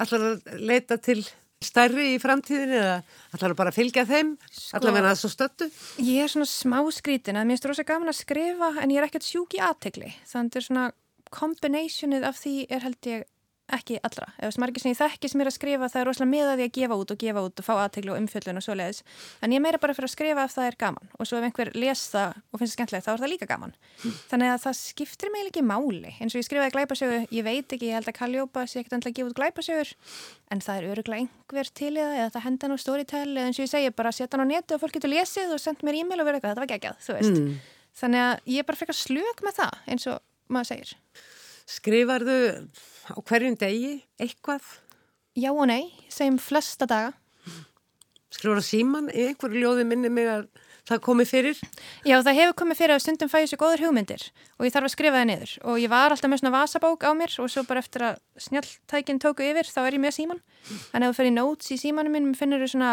allar að leita til stærri í framtíðinni eða ætlar bara að fylgja þeim, sko, allavega það svo stöttu? Ég er svona smá skrítin að mér finnst rosa gaman að skrifa en ég er ekkert sjúk í aðtegli þannig að kombinationið af því er held ég ekki allra. Ef margir sem ég þekki sem er að skrifa það er rosalega miðaði að gefa út og gefa út og fá aðteglu og umfjöldun og svo leiðis. En ég meira bara fyrir að skrifa ef það er gaman og svo ef einhver les það og finnst það skemmtilegt þá er það líka gaman. Þannig að það skiptir mig ekki máli. En svo ég skrifaði glæpasögu, ég veit ekki, ég held að Kalljópa sé ekkert endla að gefa út glæpasögur en það er öruglega einhver til í það eða það henda nú storytell eða eins og ég segi bara setja hann á netu og fólk getur lesið og sendt mér e-mail og verið eitthvað, þetta var. Mm. Að ég að með eins og. Skrifarðu á hverjum degi eitthvað? Já og nei, segjum flesta daga. Skrifur á síman? Einhverju ljóði minni mig að það komi fyrir? Já, það hefur komið fyrir að stundum fæði sér góður hugmyndir og ég þarf að skrifa það niður og ég var alltaf með svona vasabók á mér og svo bara eftir að snjáltækinn tóku yfir þá er ég með síman. Þannig að þú fyrir nóts í símanum minn finnur þú svona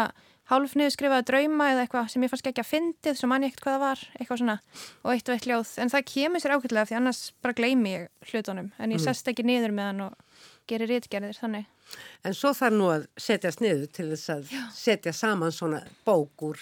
hálf niður skrifaði drauma eða eitthvað sem ég fannst ekki að fyndið, svo mann ég ekkert hvað það var, eitthvað svona og eitt og eitt ljóð, en það kemur sér ákveðlega því annars bara gleymi ég hlutunum en ég mm. sest ekki niður með hann og gerir rítgerðir þannig. En svo þarf nú að setjast niður til þess að Já. setja saman svona bókur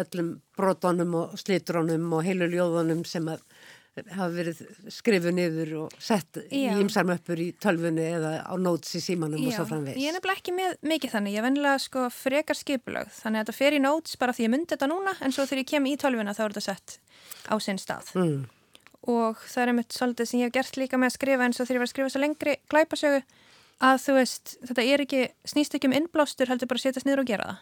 öllum brotunum og slítrónum og heilu ljóðunum sem að hafa verið skrifuð niður og sett í ymsarmöppur í tölfunni eða á nóts í símanum Já. og svo framvegs. Ég er nefnilega ekki með mikið þannig, ég er vennilega sko frekar skipulögð þannig að þetta fer í nóts bara því ég myndi þetta núna en svo þegar ég kem í tölfunna þá er þetta sett á sinn stað mm. og það er einmitt svolítið sem ég hef gert líka með að skrifa eins og þegar ég var að skrifa svo lengri glæpasögu að þú veist, þetta er ekki snýst ekki um innblástur, heldur bara að setjast niður og gera það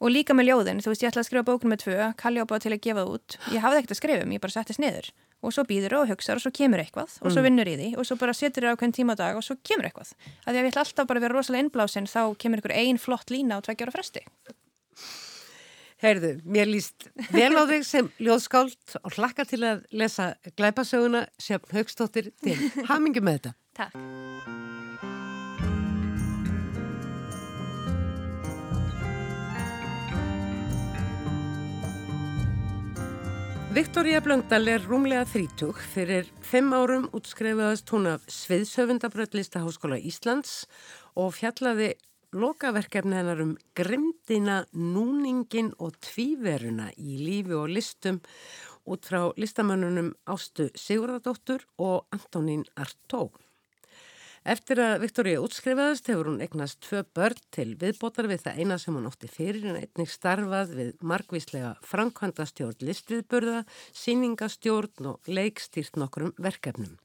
og líka með ljóðin, þú veist, ég ætlaði að skrifa bókunum með tvö, kalli á bá til að gefa það út ég hafði ekkert að skrifa um, ég bara settist niður og svo býður og hugsaður og svo kemur eitthvað og svo mm. vinnur í því og svo bara setur það á hvern tíma dag og svo kemur eitthvað. Að því að ég ætla alltaf bara að vera rosalega innblásin þá kemur ykkur ein flott lína á tveggjára fresti. Heyrðu, mér líst vel á þig sem ljóðskáld og hlakka til að lesa glæpasöguna sem högstóttir til hamingi með þetta. Takk. Viktoria Blöndal er rúmlega þrítug. Fyrir fimm árum útskrefiðast hún af Sviðsöfundabröðlista Háskóla Íslands og fjallaði lokaverkefni hennar um grimdina, núningin og tvíveruna í lífi og listum út frá listamannunum Ástu Sigurðardóttur og Antonín Artó. Eftir að Viktoria útskrifaðist hefur hún egnast tvö börn til viðbótar við það eina sem hún ótti fyrir en einnig starfað við margvíslega framkvæmdastjórn listviðburða, síningastjórn og leikstýrt nokkrum verkefnum.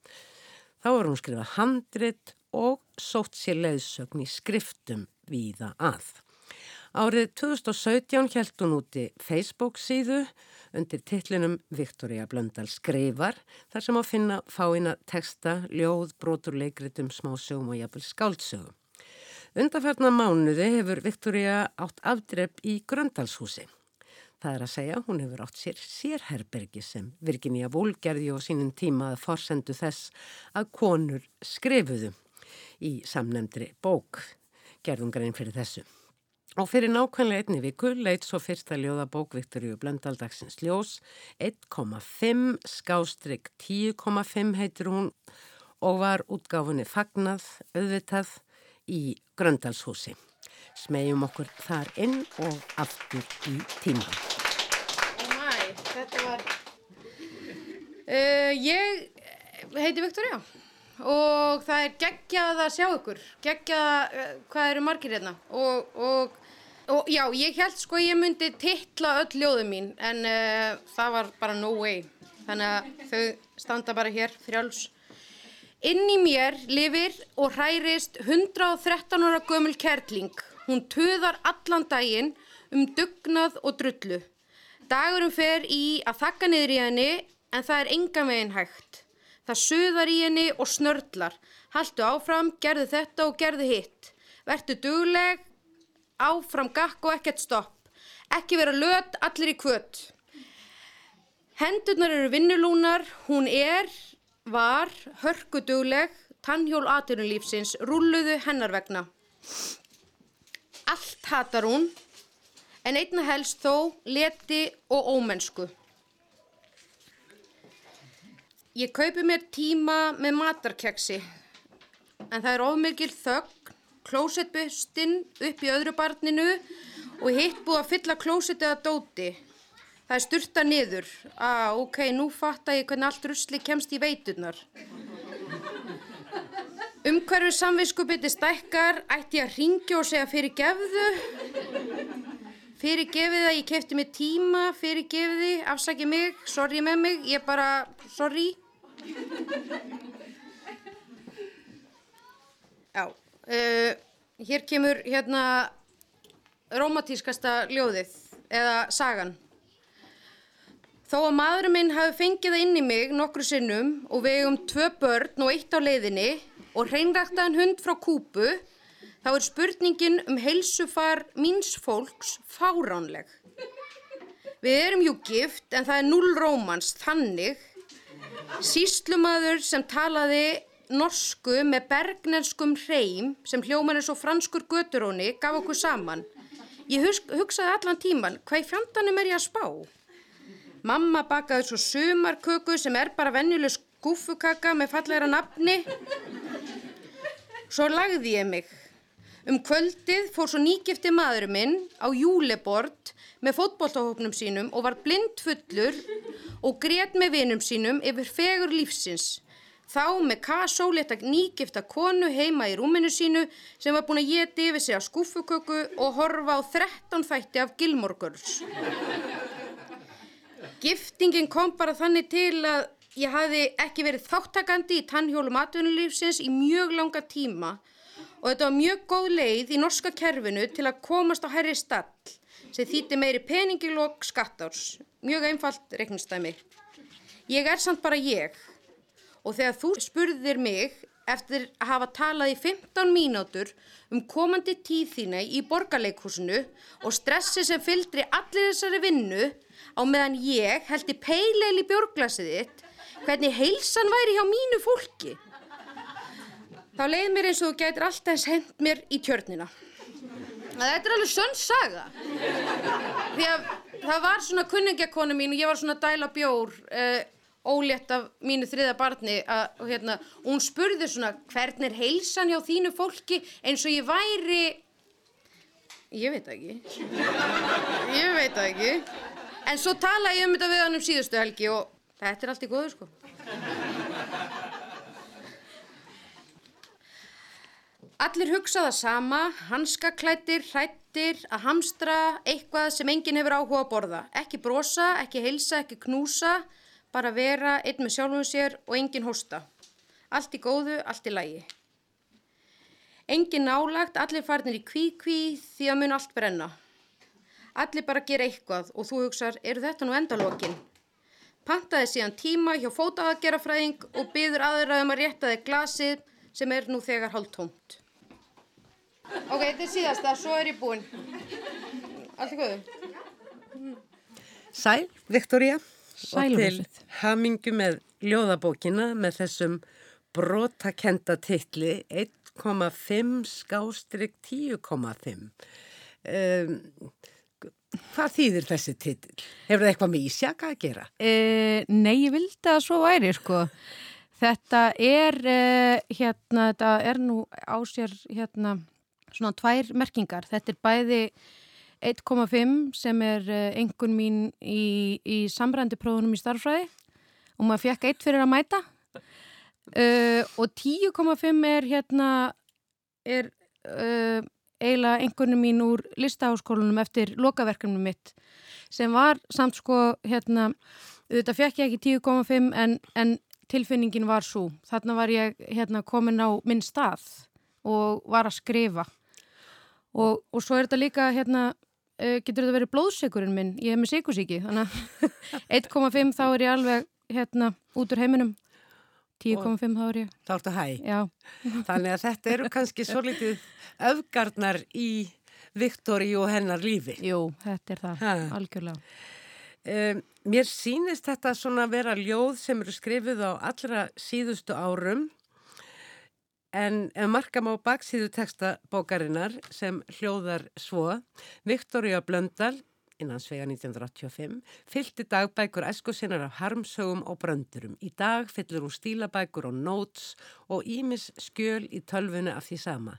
Þá var hún skrifað handrit og sótt sér leiðsögn í skriftum víða að. Árið 2017 held hún úti Facebook síðu undir titlinum Viktoria Blöndal skrifar þar sem að finna fáina texta, ljóð, broturleikritum, smásögum og jafnvel skáldsögum. Undarferna mánuði hefur Viktoria átt afdrepp í Gröndalshúsi. Það er að segja, hún hefur átt sér sérherbergi sem Virginia Woolf gerði á sínum tíma að forsendu þess að konur skrifuðu í samnemndri bók. Gerðum grein fyrir þessu. Og fyrir nákvæmlega einni viku leitt svo fyrsta ljóðabók Viktoríu Blöndaldagsins ljós 1,5 skástrygg 10,5 heitir hún og var útgáfunni fagnað auðvitað í Gröndalshúsi. Smegjum okkur þar inn og aftur í tíma. Oh my, þetta var... Uh, ég heiti Viktoríu og það er geggjað að sjá ykkur, geggjað uh, hvað eru margir hérna og, og Og já, ég held sko ég myndi tittla öll ljóðum mín en uh, það var bara no way. Þannig að þau standa bara hér frjáls. Inn í mér lifir og hærist 113 ára gömul kerling. Hún töðar allan daginn um dugnað og drullu. Dagurum fer í að þakka niður í henni en það er enga megin hægt. Það suðar í henni og snörtlar. Haldu áfram, gerðu þetta og gerðu hitt. Vertu dugleg, áfram gakk og ekkert stopp. Ekki vera löt, allir í kvöt. Hendurnar eru vinnulúnar, hún er, var, hörkudugleg, tannhjól aðtunulífsins, rulluðu hennar vegna. Allt hatar hún, en einna helst þó leti og ómennsku. Ég kaupi mér tíma með matarkeksi, en það er ofmikil þögg klósettbustinn upp í öðru barninu og hitt búið að fylla klósettið að dóti. Það er styrta niður. Ah, ok, nú fatta ég hvernig allt rusli kemst í veiturnar. Umhverfið samviskupiti stækkar, ætti ég að ringja og segja fyrir gefðu. Fyrir gefið það, ég kefti mig tíma, fyrir gefið því, afsaki mig, sorry með mig, ég bara, sorry. Já, uh, hér kemur hérna romantískasta ljóðið, eða sagan. Þó að maðurinn minn hafi fengið það inn í mig nokkru sinnum og við um tvö börn og eitt á leiðinni og hreinræktaðan hund frá kúpu, þá er spurningin um heilsufar míns fólks fáránleg. Við erum jú gift en það er null rómans þannig. Síslumadur sem talaði norsku með bergnenskum hreim sem hljóman er svo franskur göturóni gaf okkur saman. Ég hugsaði allan tíman, hvað í fjandanum er ég að spá? Mamma bakaði svo sumarköku sem er bara venjuleg skúfukaka með fallegra nafni. Svo lagði ég mig. Um kvöldið fór svo nýgifti maður minn á júlebord með fótbolltahóknum sínum og var blindfullur og grét með vinum sínum yfir fegur lífsins. Þá með kassóletta nýgifta konu heima í rúminu sínu sem var búin að geti yfir sig á skúfuköku og horfa á 13 þætti af Gilmore-Girls. Giftingin kom bara þannig til að ég hafi ekki verið þáttakandi í tannhjólum atvinnulífsins í mjög langa tíma og þetta var mjög góð leið í norska kerfinu til að komast á herri stall sem þýtti meiri peningilokk skattárs. Mjög einfalt reiknistæmi. Ég er samt bara ég og þegar þú spurðir mig eftir að hafa talað í 15 mínútur um komandi tíð þína í borgarleikhúsinu og stressi sem fyldri allir þessari vinnu á meðan ég held í peileil í björglasið þitt hvernig heilsan væri hjá mínu fólki. Þá leiði mér eins og þú gætir alltaf hend mér í tjörnina. Þetta er alveg sönn saga. Því að það var svona kunningjakonu mín og ég var svona dæla bjór uh, ólétt af mínu þriða barni að, hérna, hún spurði svona hvernig er heilsan hjá þínu fólki eins og ég væri, ég veit ekki, ég veit ekki. En svo tala ég um þetta við hann um síðustu helgi og þetta er allt í góðu sko. Allir hugsa það sama, hanskaklættir, hrættir, að hamstra, eitthvað sem enginn hefur áhuga að borða. Ekki brosa, ekki heilsa, ekki knúsa, bara vera einn með sjálfum sér og enginn hosta. Allt í góðu, allt í lægi. Enginn nálagt, allir farnir í kví-kví því að mun allt brenna. Allir bara gera eitthvað og þú hugsar, eru þetta nú endalókin? Pantaði síðan tíma hjá fótaaðgerafræðing og byður aðraðum að rétta þig glasið sem er nú þegar hálf tómt. Ok, þetta er síðasta, svo er ég búinn. Allt er góðu. Sæl, Viktoria. Og til hamingu með ljóðabókina með þessum brotakenda titli 1,5 skástrygg 10,5. Um, Hvað þýðir þessi titill? Hefur það eitthvað með Ísjaka að gera? E, nei, ég vildi að svo væri, sko. Þetta er, e, hérna, þetta er nú á sér, hérna, svona tvær merkingar. Þetta er bæði 1,5 sem er engun eh, mín í, í samrændi prófunum í starfræði og maður fekk eitt fyrir að mæta. Uh, og 10,5 er, hérna, er... Uh, eiginlega einhvern mín úr listaháskólanum eftir lokaverkefnum mitt sem var samt sko hérna, þetta fekk ég ekki 10,5 en, en tilfinningin var svo. Þarna var ég hérna komin á minn stað og var að skrifa og, og svo er þetta líka hérna uh, getur þetta verið blóðsegurinn minn, ég hef með sigursíki þannig að 1,5 þá er ég alveg hérna út úr heiminum 10,5 þá er ég. Þá ertu hæ. Já. Þannig að þetta eru kannski svo litið öfgarnar í Viktori og hennar lífi. Jú, þetta er það, ha. algjörlega. Um, mér sínist þetta svona vera ljóð sem eru skrifið á allra síðustu árum en ef marka má baksíðu textabókarinnar sem hljóðar svo Viktoria Blöndal innan svega 1985, fylgti dagbækur æsku sinnar af harmsögum og bröndurum. Í dag fyllur hún stílabækur og nóts og ímis skjöl í tölvunu af því sama.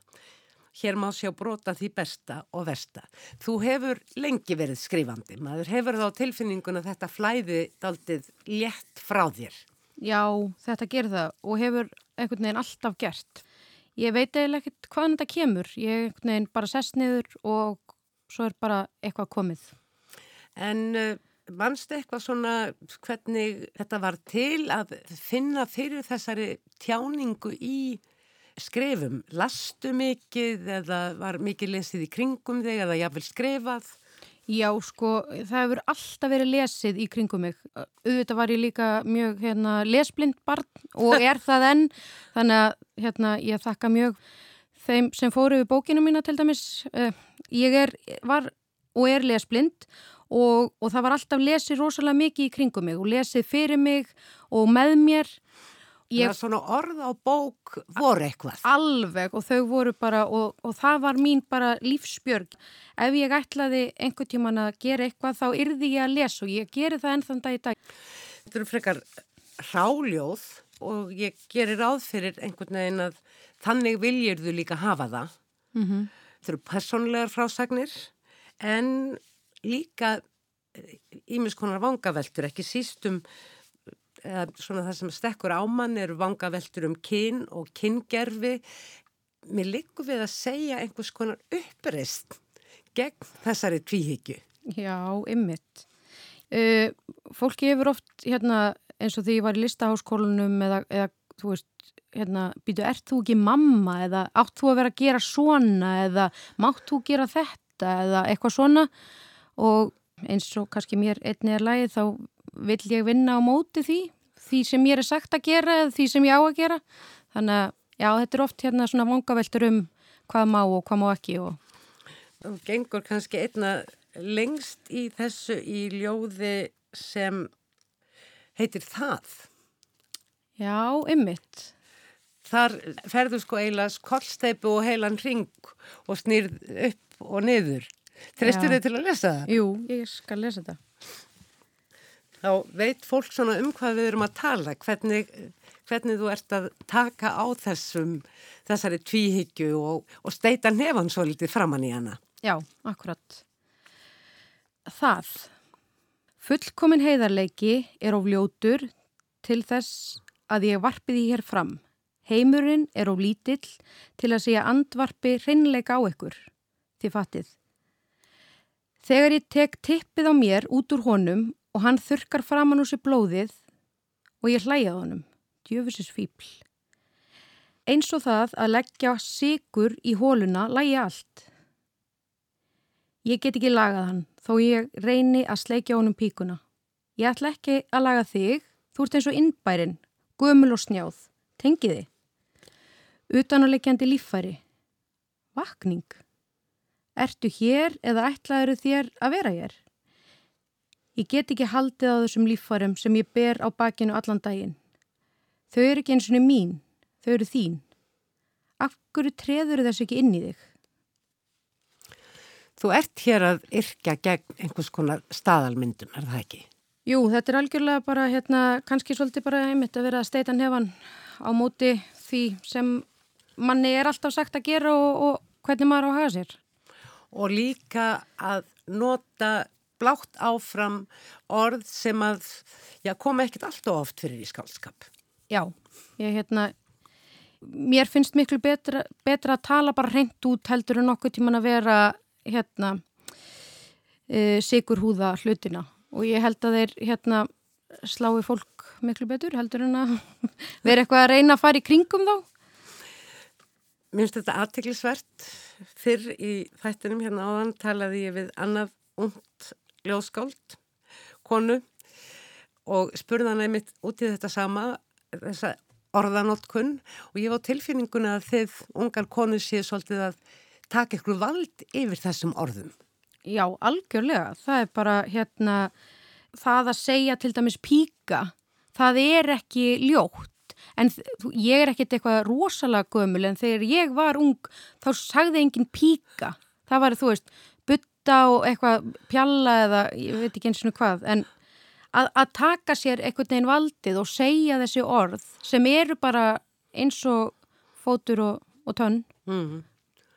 Hér má sjá brota því besta og versta. Þú hefur lengi verið skrifandi. Maður hefur þá tilfinninguna þetta flæði daldið létt frá þér. Já, þetta gerir það og hefur einhvern veginn alltaf gert. Ég veit eiginlega ekkert hvaðan þetta kemur. Ég einhvern veginn bara sest niður og svo er bara eitthvað komið. En uh, mannstu eitthvað svona hvernig þetta var til að finna fyrir þessari tjáningu í skrifum? Lastu mikið eða var mikið lesið í kringum þig eða jáfnvel skrifað? Já, sko, það hefur alltaf verið lesið í kringum mig. Auðvitað var ég líka mjög hérna, lesblind barn og er það enn. Þannig að hérna, ég þakka mjög þeim sem fóru við bókinu mína til dæmis. Uh, ég er, var og er lesblind og, og það var alltaf lesið rosalega mikið í kringum mig og lesið fyrir mig og með mér Ég, svona orð á bók voru eitthvað. Alveg og þau voru bara og, og það var mín bara lífsbjörg. Ef ég ætlaði einhvern tíman að gera eitthvað þá yrði ég að lesa og ég geri það ennþann dag í dag. Þetta eru frekar ráljóð og ég gerir ráð fyrir einhvern veginn að þannig viljir þú líka hafa það. Mm -hmm. Þetta eru personlegar frásagnir en líka ímiskonar vangaveltur, ekki sístum svona það sem stekkur ámann eru vangaveltur um kyn og kyngerfi. Mér likur við að segja einhvers konar uppreist gegn þessari tvíhyggju. Já, ymmit. Uh, fólki hefur oft hérna, eins og því ég var í listaháskólunum eða, eða þú veist, hérna, býtu, ert þú ekki mamma eða átt þú að vera að gera svona eða mátt þú gera þetta eða eitthvað svona og eins og kannski mér einni er lægi þá vill ég vinna á móti því því sem ég er sagt að gera eða því sem ég á að gera. Þannig að já, þetta er oft hérna svona vangaveltur um hvað má og hvað má ekki og Þú gengur kannski einna lengst í þessu í ljóði sem heitir Það. Já, ymmit Þar ferður sko eilas kollsteipu og heilan ring og snýrð upp og niður. Treystur þið til að lesa það? Jú, ég skal lesa það þá veit fólk svona um hvað við erum að tala, hvernig, hvernig þú ert að taka á þessum, þessari tvíhyggju og, og steita nefn svo litið framann í hana. Já, akkurat. Það. Fullkomin heiðarleiki er á fljótur til þess að ég varpi því hér fram. Heimurinn er á lítill til að segja andvarpi hreinleika á ykkur. Þið fattið. Þegar ég tek tippið á mér út úr honum og hann þurkar framann úr sér blóðið og ég hlæjaði honum, djöfusins fíbl. Eins og það að leggja sigur í hóluna lægi allt. Ég get ekki lagað hann þó ég reyni að sleikja honum píkuna. Ég ætla ekki að laga þig, þú ert eins og innbærin, gömul og snjáð, tengiði. Utanuleikjandi líffæri. Vakning. Ertu hér eða ætlaður þér að vera hér? Ég get ekki haldið á þessum líffarum sem ég ber á bakinu allan daginn. Þau eru ekki eins og mín, þau eru þín. Akkur treður þess ekki inn í þig? Þú ert hér að yrkja gegn einhvers konar staðalmyndum, er það ekki? Jú, þetta er algjörlega bara, hérna, kannski svolítið bara einmitt að vera að steita nefan á móti því sem manni er alltaf sagt að gera og, og hvernig maður á að hafa sér. Og líka að nota blátt áfram orð sem að já, koma ekkert alltaf oft fyrir í skálskap. Já, ég hérna, mér finnst miklu betra, betra að tala bara hreint út heldur en okkur tíman að vera hérna e, sigur húða hlutina og ég held að þeir hérna slái fólk miklu betur heldur en að vera eitthvað að reyna að fara í kringum þá. Mér finnst þetta aðteglisvert fyrr í þættinum hérna áðan talaði ég við annað ungt ljóðskáld, konu og spurði hann einmitt út í þetta sama, þessa orðanótkunn og ég var tilfinninguna að þið ungar konu séu svolítið að taka ykkur vald yfir þessum orðum. Já, algjörlega. Það er bara hérna, það að segja til dæmis píka, það er ekki ljótt. En ég er ekkert eitthvað rosalega gömul en þegar ég var ung þá sagði enginn píka. Það var þú veist, butta og eitthvað pjalla eða ég veit ekki eins og hvað en að, að taka sér einhvern veginn valdið og segja þessi orð sem eru bara eins og fótur og, og tönn mm.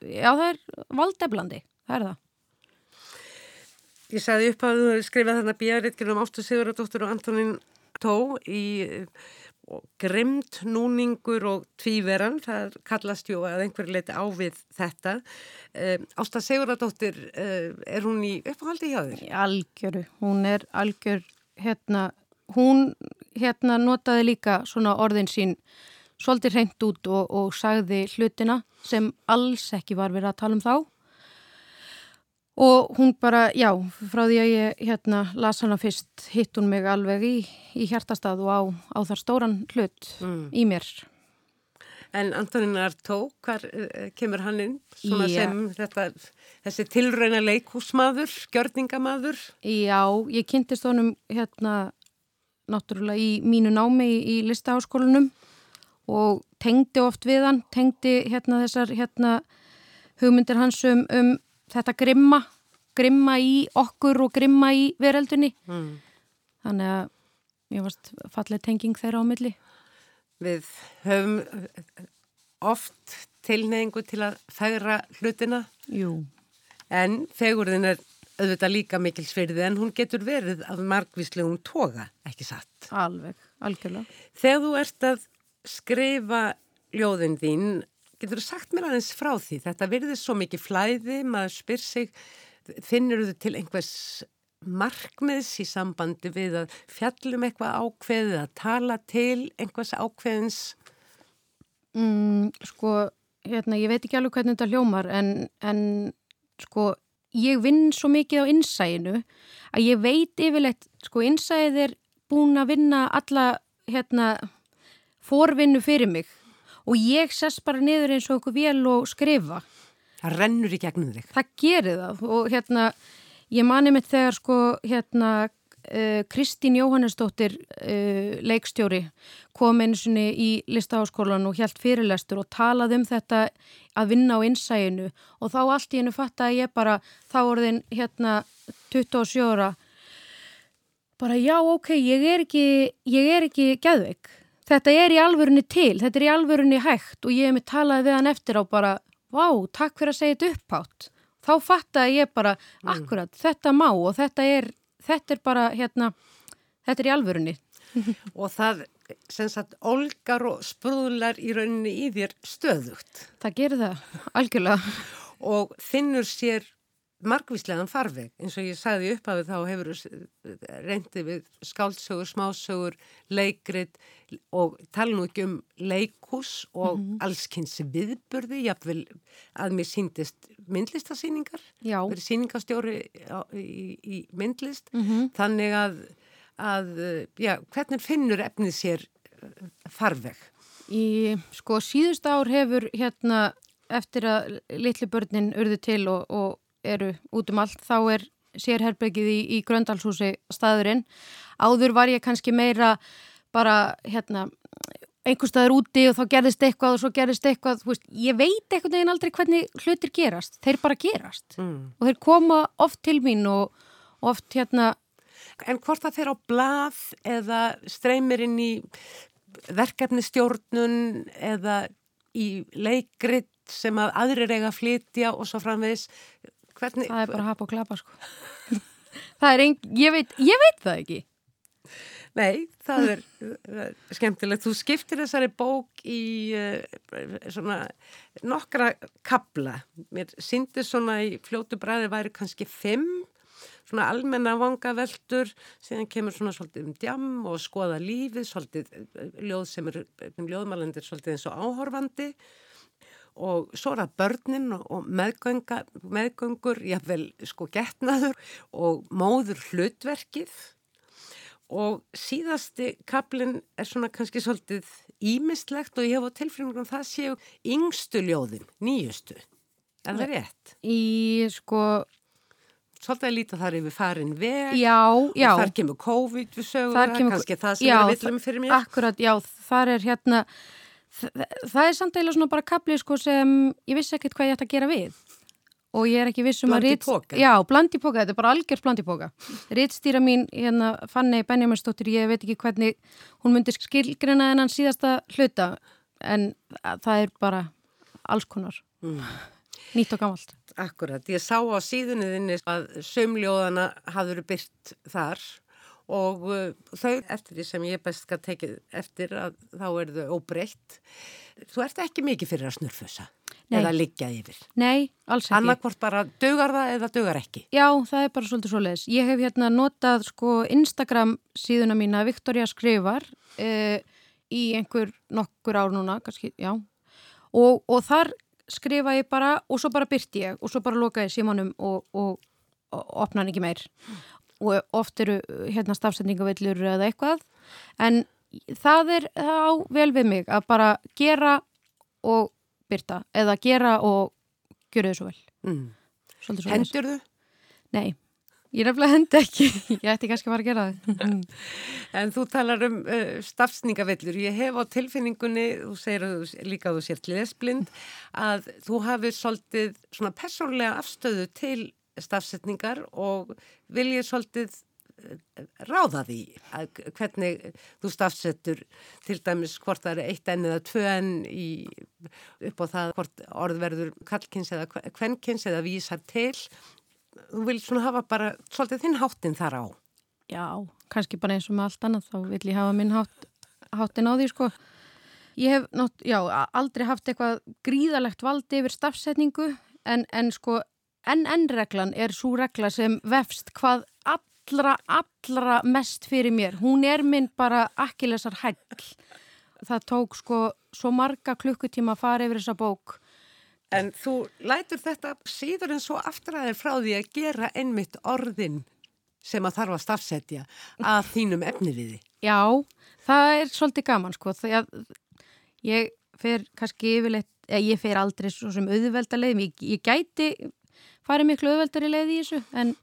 já það er valdeflandi, það er það. Ég sagði upp að þú skrifaði þarna bíaritkjörnum um Ástu Sigurðardóttur og Antonín Tó í grimmt, núningur og tvíveran, það kallast ju að einhver leiti á við þetta. Um, Ásta Sigurðardóttir, uh, er hún í upphaldi hjá þér? Algjöru, hún er algjör, hérna, hún hérna notaði líka svona orðin sín svolítið hreint út og, og sagði hlutina sem alls ekki var verið að tala um þá og hún bara, já, frá því að ég hérna las hana fyrst hitt hún mig alveg í, í hjartastað og á, á þar stóran hlut mm. í mér. En Antonín Artó, hvar uh, kemur hann inn? Svona já. sem þetta, þessi tilræna leikúsmaður, gjörningamaður? Já, ég kynntist honum hérna náttúrulega í mínu námi í, í listaháskólanum og tengdi oft við hann, tengdi hérna þessar hérna hugmyndir hans um, um þetta grimma, grimma í okkur og grimma í veröldunni. Mm. Þannig að ég varst fallið tenging þeirra á milli. Við höfum oft tilneyingu til að færa hlutina. Jú. En fegurðin er auðvitað líka mikil sverðið en hún getur verið af margvíslegum toga, ekki satt. Alveg, algjörlega. Þegar þú ert að skrifa ljóðin þín, getur þú sagt mér aðeins frá því? Þetta virðist svo mikið flæði, maður spyr sig, finnir þú til einhvers markmiðs í sambandi við að fjallum eitthvað ákveðið, að tala til einhvers ákveðins? Mm, sko, hérna, ég veit ekki alveg hvernig þetta hljómar en, en sko, ég vinn svo mikið á innsæinu að ég veit yfirleitt, sko, innsæið er búin að vinna alla, hérna, forvinnu fyrir mig og ég sess bara niður eins og okkur vel og skrifa. Það rennur í gegnum þig. Það gerir það og hérna, ég mani mitt þegar sko, hérna, uh, Kristín Jóhannesdóttir uh, leikstjóri kom einu sinni í listaháskólan og helt fyrirlestur og talaði um þetta að vinna á innsæginu og þá allt í hennu fatt að ég bara, þá orðin hérna 27 ára, bara já ok, ég er ekki, ég er ekki gæðveik þetta er í alvörunni til, þetta er í alvörunni hægt og ég hef mig talaði við hann eftir á bara, vá, takk fyrir að segja þetta upphátt. Þá fattaði ég bara, mm. akkurat, þetta má og þetta er, þetta er bara, hérna, þetta er í alvörunni. og það, sem sagt, olgar og sprúðlar í rauninni í þér stöðugt. Það gerir það, algjörlega. og finnur sér margvíslegan farveg eins og ég sagði upp af því þá hefur reyndið við skáldsögur, smásögur, leikrit og tala nú ekki um leikús og mm -hmm. allskynsi viðburði, jáfnvel að mér síndist myndlistasýningar, verið sýningastjóri í, í myndlist, mm -hmm. þannig að, að já, hvernig finnur efnið sér uh, farveg? Í sko síðust ár hefur hérna eftir að litli börnin urðu til og, og eru út um allt, þá er sérherbergið í, í Gröndalshúsi staðurinn. Áður var ég kannski meira bara hérna einhver staður úti og þá gerðist eitthvað og svo gerðist eitthvað, veist, ég veit eitthvað neginn aldrei hvernig hlutir gerast, þeir bara gerast mm. og þeir koma oft til mín og, og oft hérna En hvort það fer á blað eða streymir inn í verkefnistjórnun eða í leikrit sem að aðrir eiga að flytja og svo framvegs Hvernig? Það er bara hafa og klappa sko. það er einn, ég veit, ég veit það ekki. Nei, það er uh, skemmtilegt. Þú skiptir þessari bók í uh, svona nokkra kabla. Mér syndi svona í fljótu bræði væri kannski fimm, svona almenna vangaveltur, síðan kemur svona svolítið um djam og skoða lífið, svolítið uh, ljóð sem er, ljóðmælendir svolítið eins og áhorfandi og og svo er það börnin og meðgönga, meðgöngur, jáfnvel sko getnaður og móður hlutverkið og síðasti kaplinn er svona kannski svolítið ímistlegt og ég hef á tilfinningum það séu yngstu ljóðin, nýjustu. Er það rétt? Í sko... Svolítið að líta þar yfir farin veg já, já. og þar kemur COVID við sögur það, kannski það sem já, er villum fyrir mér. Akkurat, já, þar er hérna það er samt eða svona bara kapli sko sem ég vissi ekkert hvað ég ætti að gera við og ég er ekki vissum að póka? Já, blandi póka, þetta er bara algjörð blandi póka Rittstýra mín, hérna Fanni Benjaminsdóttir, ég veit ekki hvernig hún myndi skilgrina en hann síðasta hluta en það er bara alls konar mm. nýtt og gammalt. Akkurat, ég sá á síðunni þinni að sömljóðana hafður byrt þar og uh, þau, eftir því sem ég best skal tekið eftir að þá er þau óbreytt. Þú ert ekki mikið fyrir að snurfusa eða liggja yfir. Nei, alls ekki. Annarkvort bara dögar það eða dögar ekki. Já, það er bara svolítið svo leiðis. Ég hef hérna notað sko Instagram síðuna mína Viktoria Skrifar eh, í einhver nokkur ár núna, kannski, já. Og, og þar skrifa ég bara og svo bara byrti ég og svo bara loka ég símanum og, og, og opna hann ekki meir. Og oft eru hérna stafsendingavillur eða eitthvað. En það er á vel við mig að bara gera og byrta eða gera og þau svo vel. Mm. Hendur þú? Nei, ég nefnilega hendi ekki. Ég ætti kannski að fara að gera það. En þú talar um uh, stafsningavillur. Ég hef á tilfinningunni, þú segir að þú, líka að þú sért lesblind, að þú hafið svolítið svona persónlega afstöðu til stafsetningar og viljið svolítið eh, ráða því að hvernig þú stafsettur til dæmis hvort það eru eitt enn eða tvö enn í, upp á það hvort orð verður kallkins eða kvenkins eða vísar til. Þú vil svona hafa bara svolítið þinn háttin þar á. Já, kannski bara eins og með allt annað, þá vill ég hafa minn hátt, háttin á því, sko. Ég hef nátt, já, aldrei haft eitthvað gríðalegt valdi yfir stafsetningu, en, en sko, NN-reglan er svo regla sem vefst hvað allra, allra mest fyrir mér. Hún er minn bara akkilesar hæll. Það tók sko svo marga klukkutíma að fara yfir þessa bók. En þú lætur þetta síður en svo aftræðir frá því að gera einmitt orðin sem að þarf að stafsetja að þínum efniviði. Já, það er svolítið gaman sko. Þegar ég fer kannski yfirleitt, ég fer aldrei svo sem auðvelda leið. Ég, ég gæti farið miklu auðveldari leið í þessu en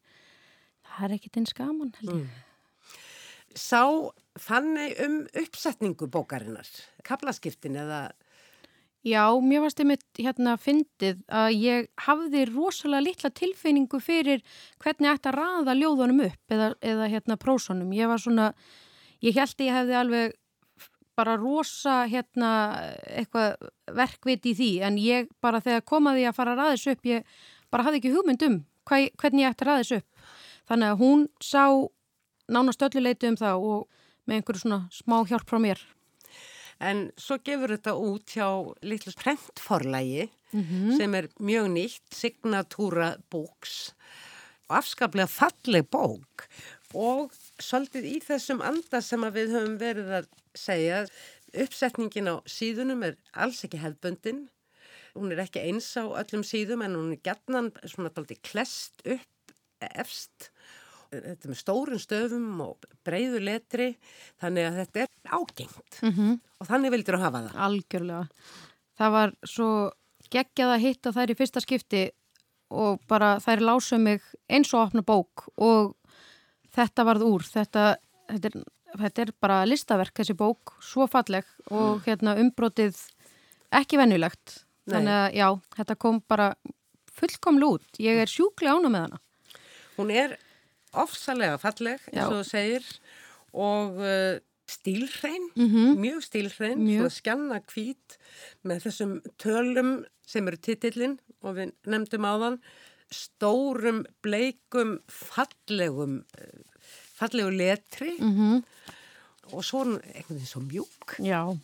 það er ekkit eins gaman held ég. Mm. Sá þannig um uppsetningu bókarinnar, kaplaskiptin eða... Já, mér varst einmitt hérna fyndið að ég hafði rosalega litla tilfinningu fyrir hvernig ég ætti að raða ljóðunum upp eða, eða hérna prósonum. Ég var svona, ég held að ég hefði alveg bara rosa hérna eitthvað verkvit í því en ég bara þegar komaði að fara að raða þessu upp, ég bara hafði ekki hugmynd um hvað, hvernig ég ætti að raða þessu upp. Þannig að hún sá nánast ölluleitu um það og með einhverju svona smá hjálp frá mér. En svo gefur þetta út hjá litlu prentforlægi Mm -hmm. sem er mjög nýtt, Signatúra Books og afskaplega falleg bók og svolítið í þessum anda sem við höfum verið að segja uppsetningin á síðunum er alls ekki hefböndin hún er ekki eins á öllum síðum en hún er gætnan svona daldi klest upp efst þetta með stórun stöfum og breyðu letri þannig að þetta er ágengt Mm -hmm. og þannig vildur þú hafa það Algjörlega. Það var svo geggjað að hitta þær í fyrsta skipti og bara þær lásu mig eins og opna bók og þetta varð úr. Þetta, þetta, er, þetta er bara listaverk þessi bók, svo falleg og hérna umbrotið ekki vennulegt. Þannig að já, þetta kom bara fullkomlu út. Ég er sjúklega ána með hana. Hún er ofsalega falleg, eins og þú segir, og uh, stílhrein, Mm mjög stílhrein, Mjög. svona skjanna hvít með þessum tölum sem eru titillin og við nefndum áðan, stórum, bleikum, fallegum, uh, fallegu letri -hmm. og svo er hún veginn svo mjúk. Já,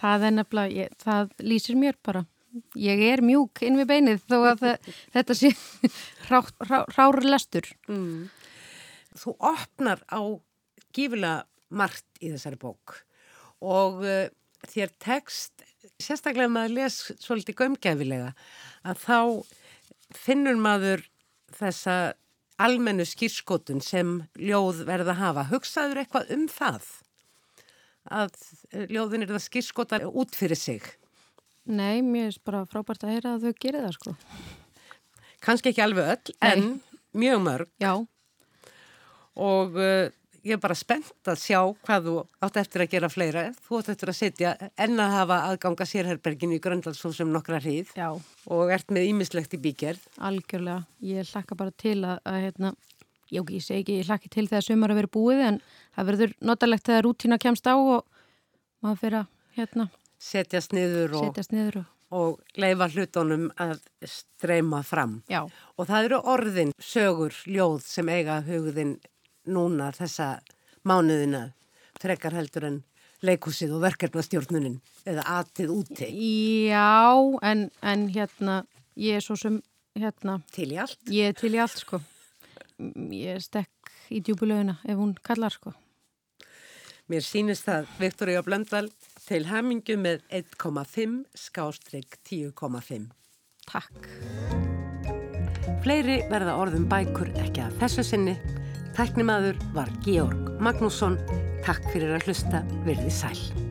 það er nefnilega, ég, það lýsir mér bara. Ég er mjúk inn við beinið þó að þetta sé rá, rá, rári lestur. Mm. Þú opnar á gífilega margt í þessari bók og uh, þér tekst, sérstaklega maður les svolítið gömgefilega, að þá finnur maður þessa almennu skýrskotun sem ljóð verða að hafa. Hugsaður eitthvað um það? Að eh, ljóðin er það skýrskotar út fyrir sig? Nei, mér er bara frábært að heyra að þau gerir það sko. Kannski ekki alveg öll, Nei. en mjög mörg. Já, og uh, ég er bara spennt að sjá hvað þú átt eftir að gera fleira. Þú átt eftir að setja enn að hafa aðganga sérherberginu í Gröndalsfósum nokkra hríð já, og ert með ímislegt í bígerð. algjörlega. Ég hlakka bara til að, að hérna, já, ég segi ekki, ég hlakki til þegar sömur að vera búið en það verður notalegt þegar rútína kemst á og maður fyrir að hérna, Setjast niður og, setjast niður og og leifa hlutunum að streyma fram. Já. Og það eru orðin, sögur, ljóð sem eiga hugðin núna þessa mánuðina, frekar heldur en leikúsið og verkefnastjórnunin eða atið úti. Já, en, en hérna, ég er svo sem, hérna, Til í allt. ég er til í allt, sko. Ég stekk í djúbulöguna ef hún kallar, sko. Mér sýnist það Viktoria Blöndal til hamingju með 1,5 skástrygg 10,5. Takk. Fleiri verða orðum bækur ekki að þessu sinni. Tæknimaður var Georg Magnússon. Takk fyrir að hlusta, verði sæl.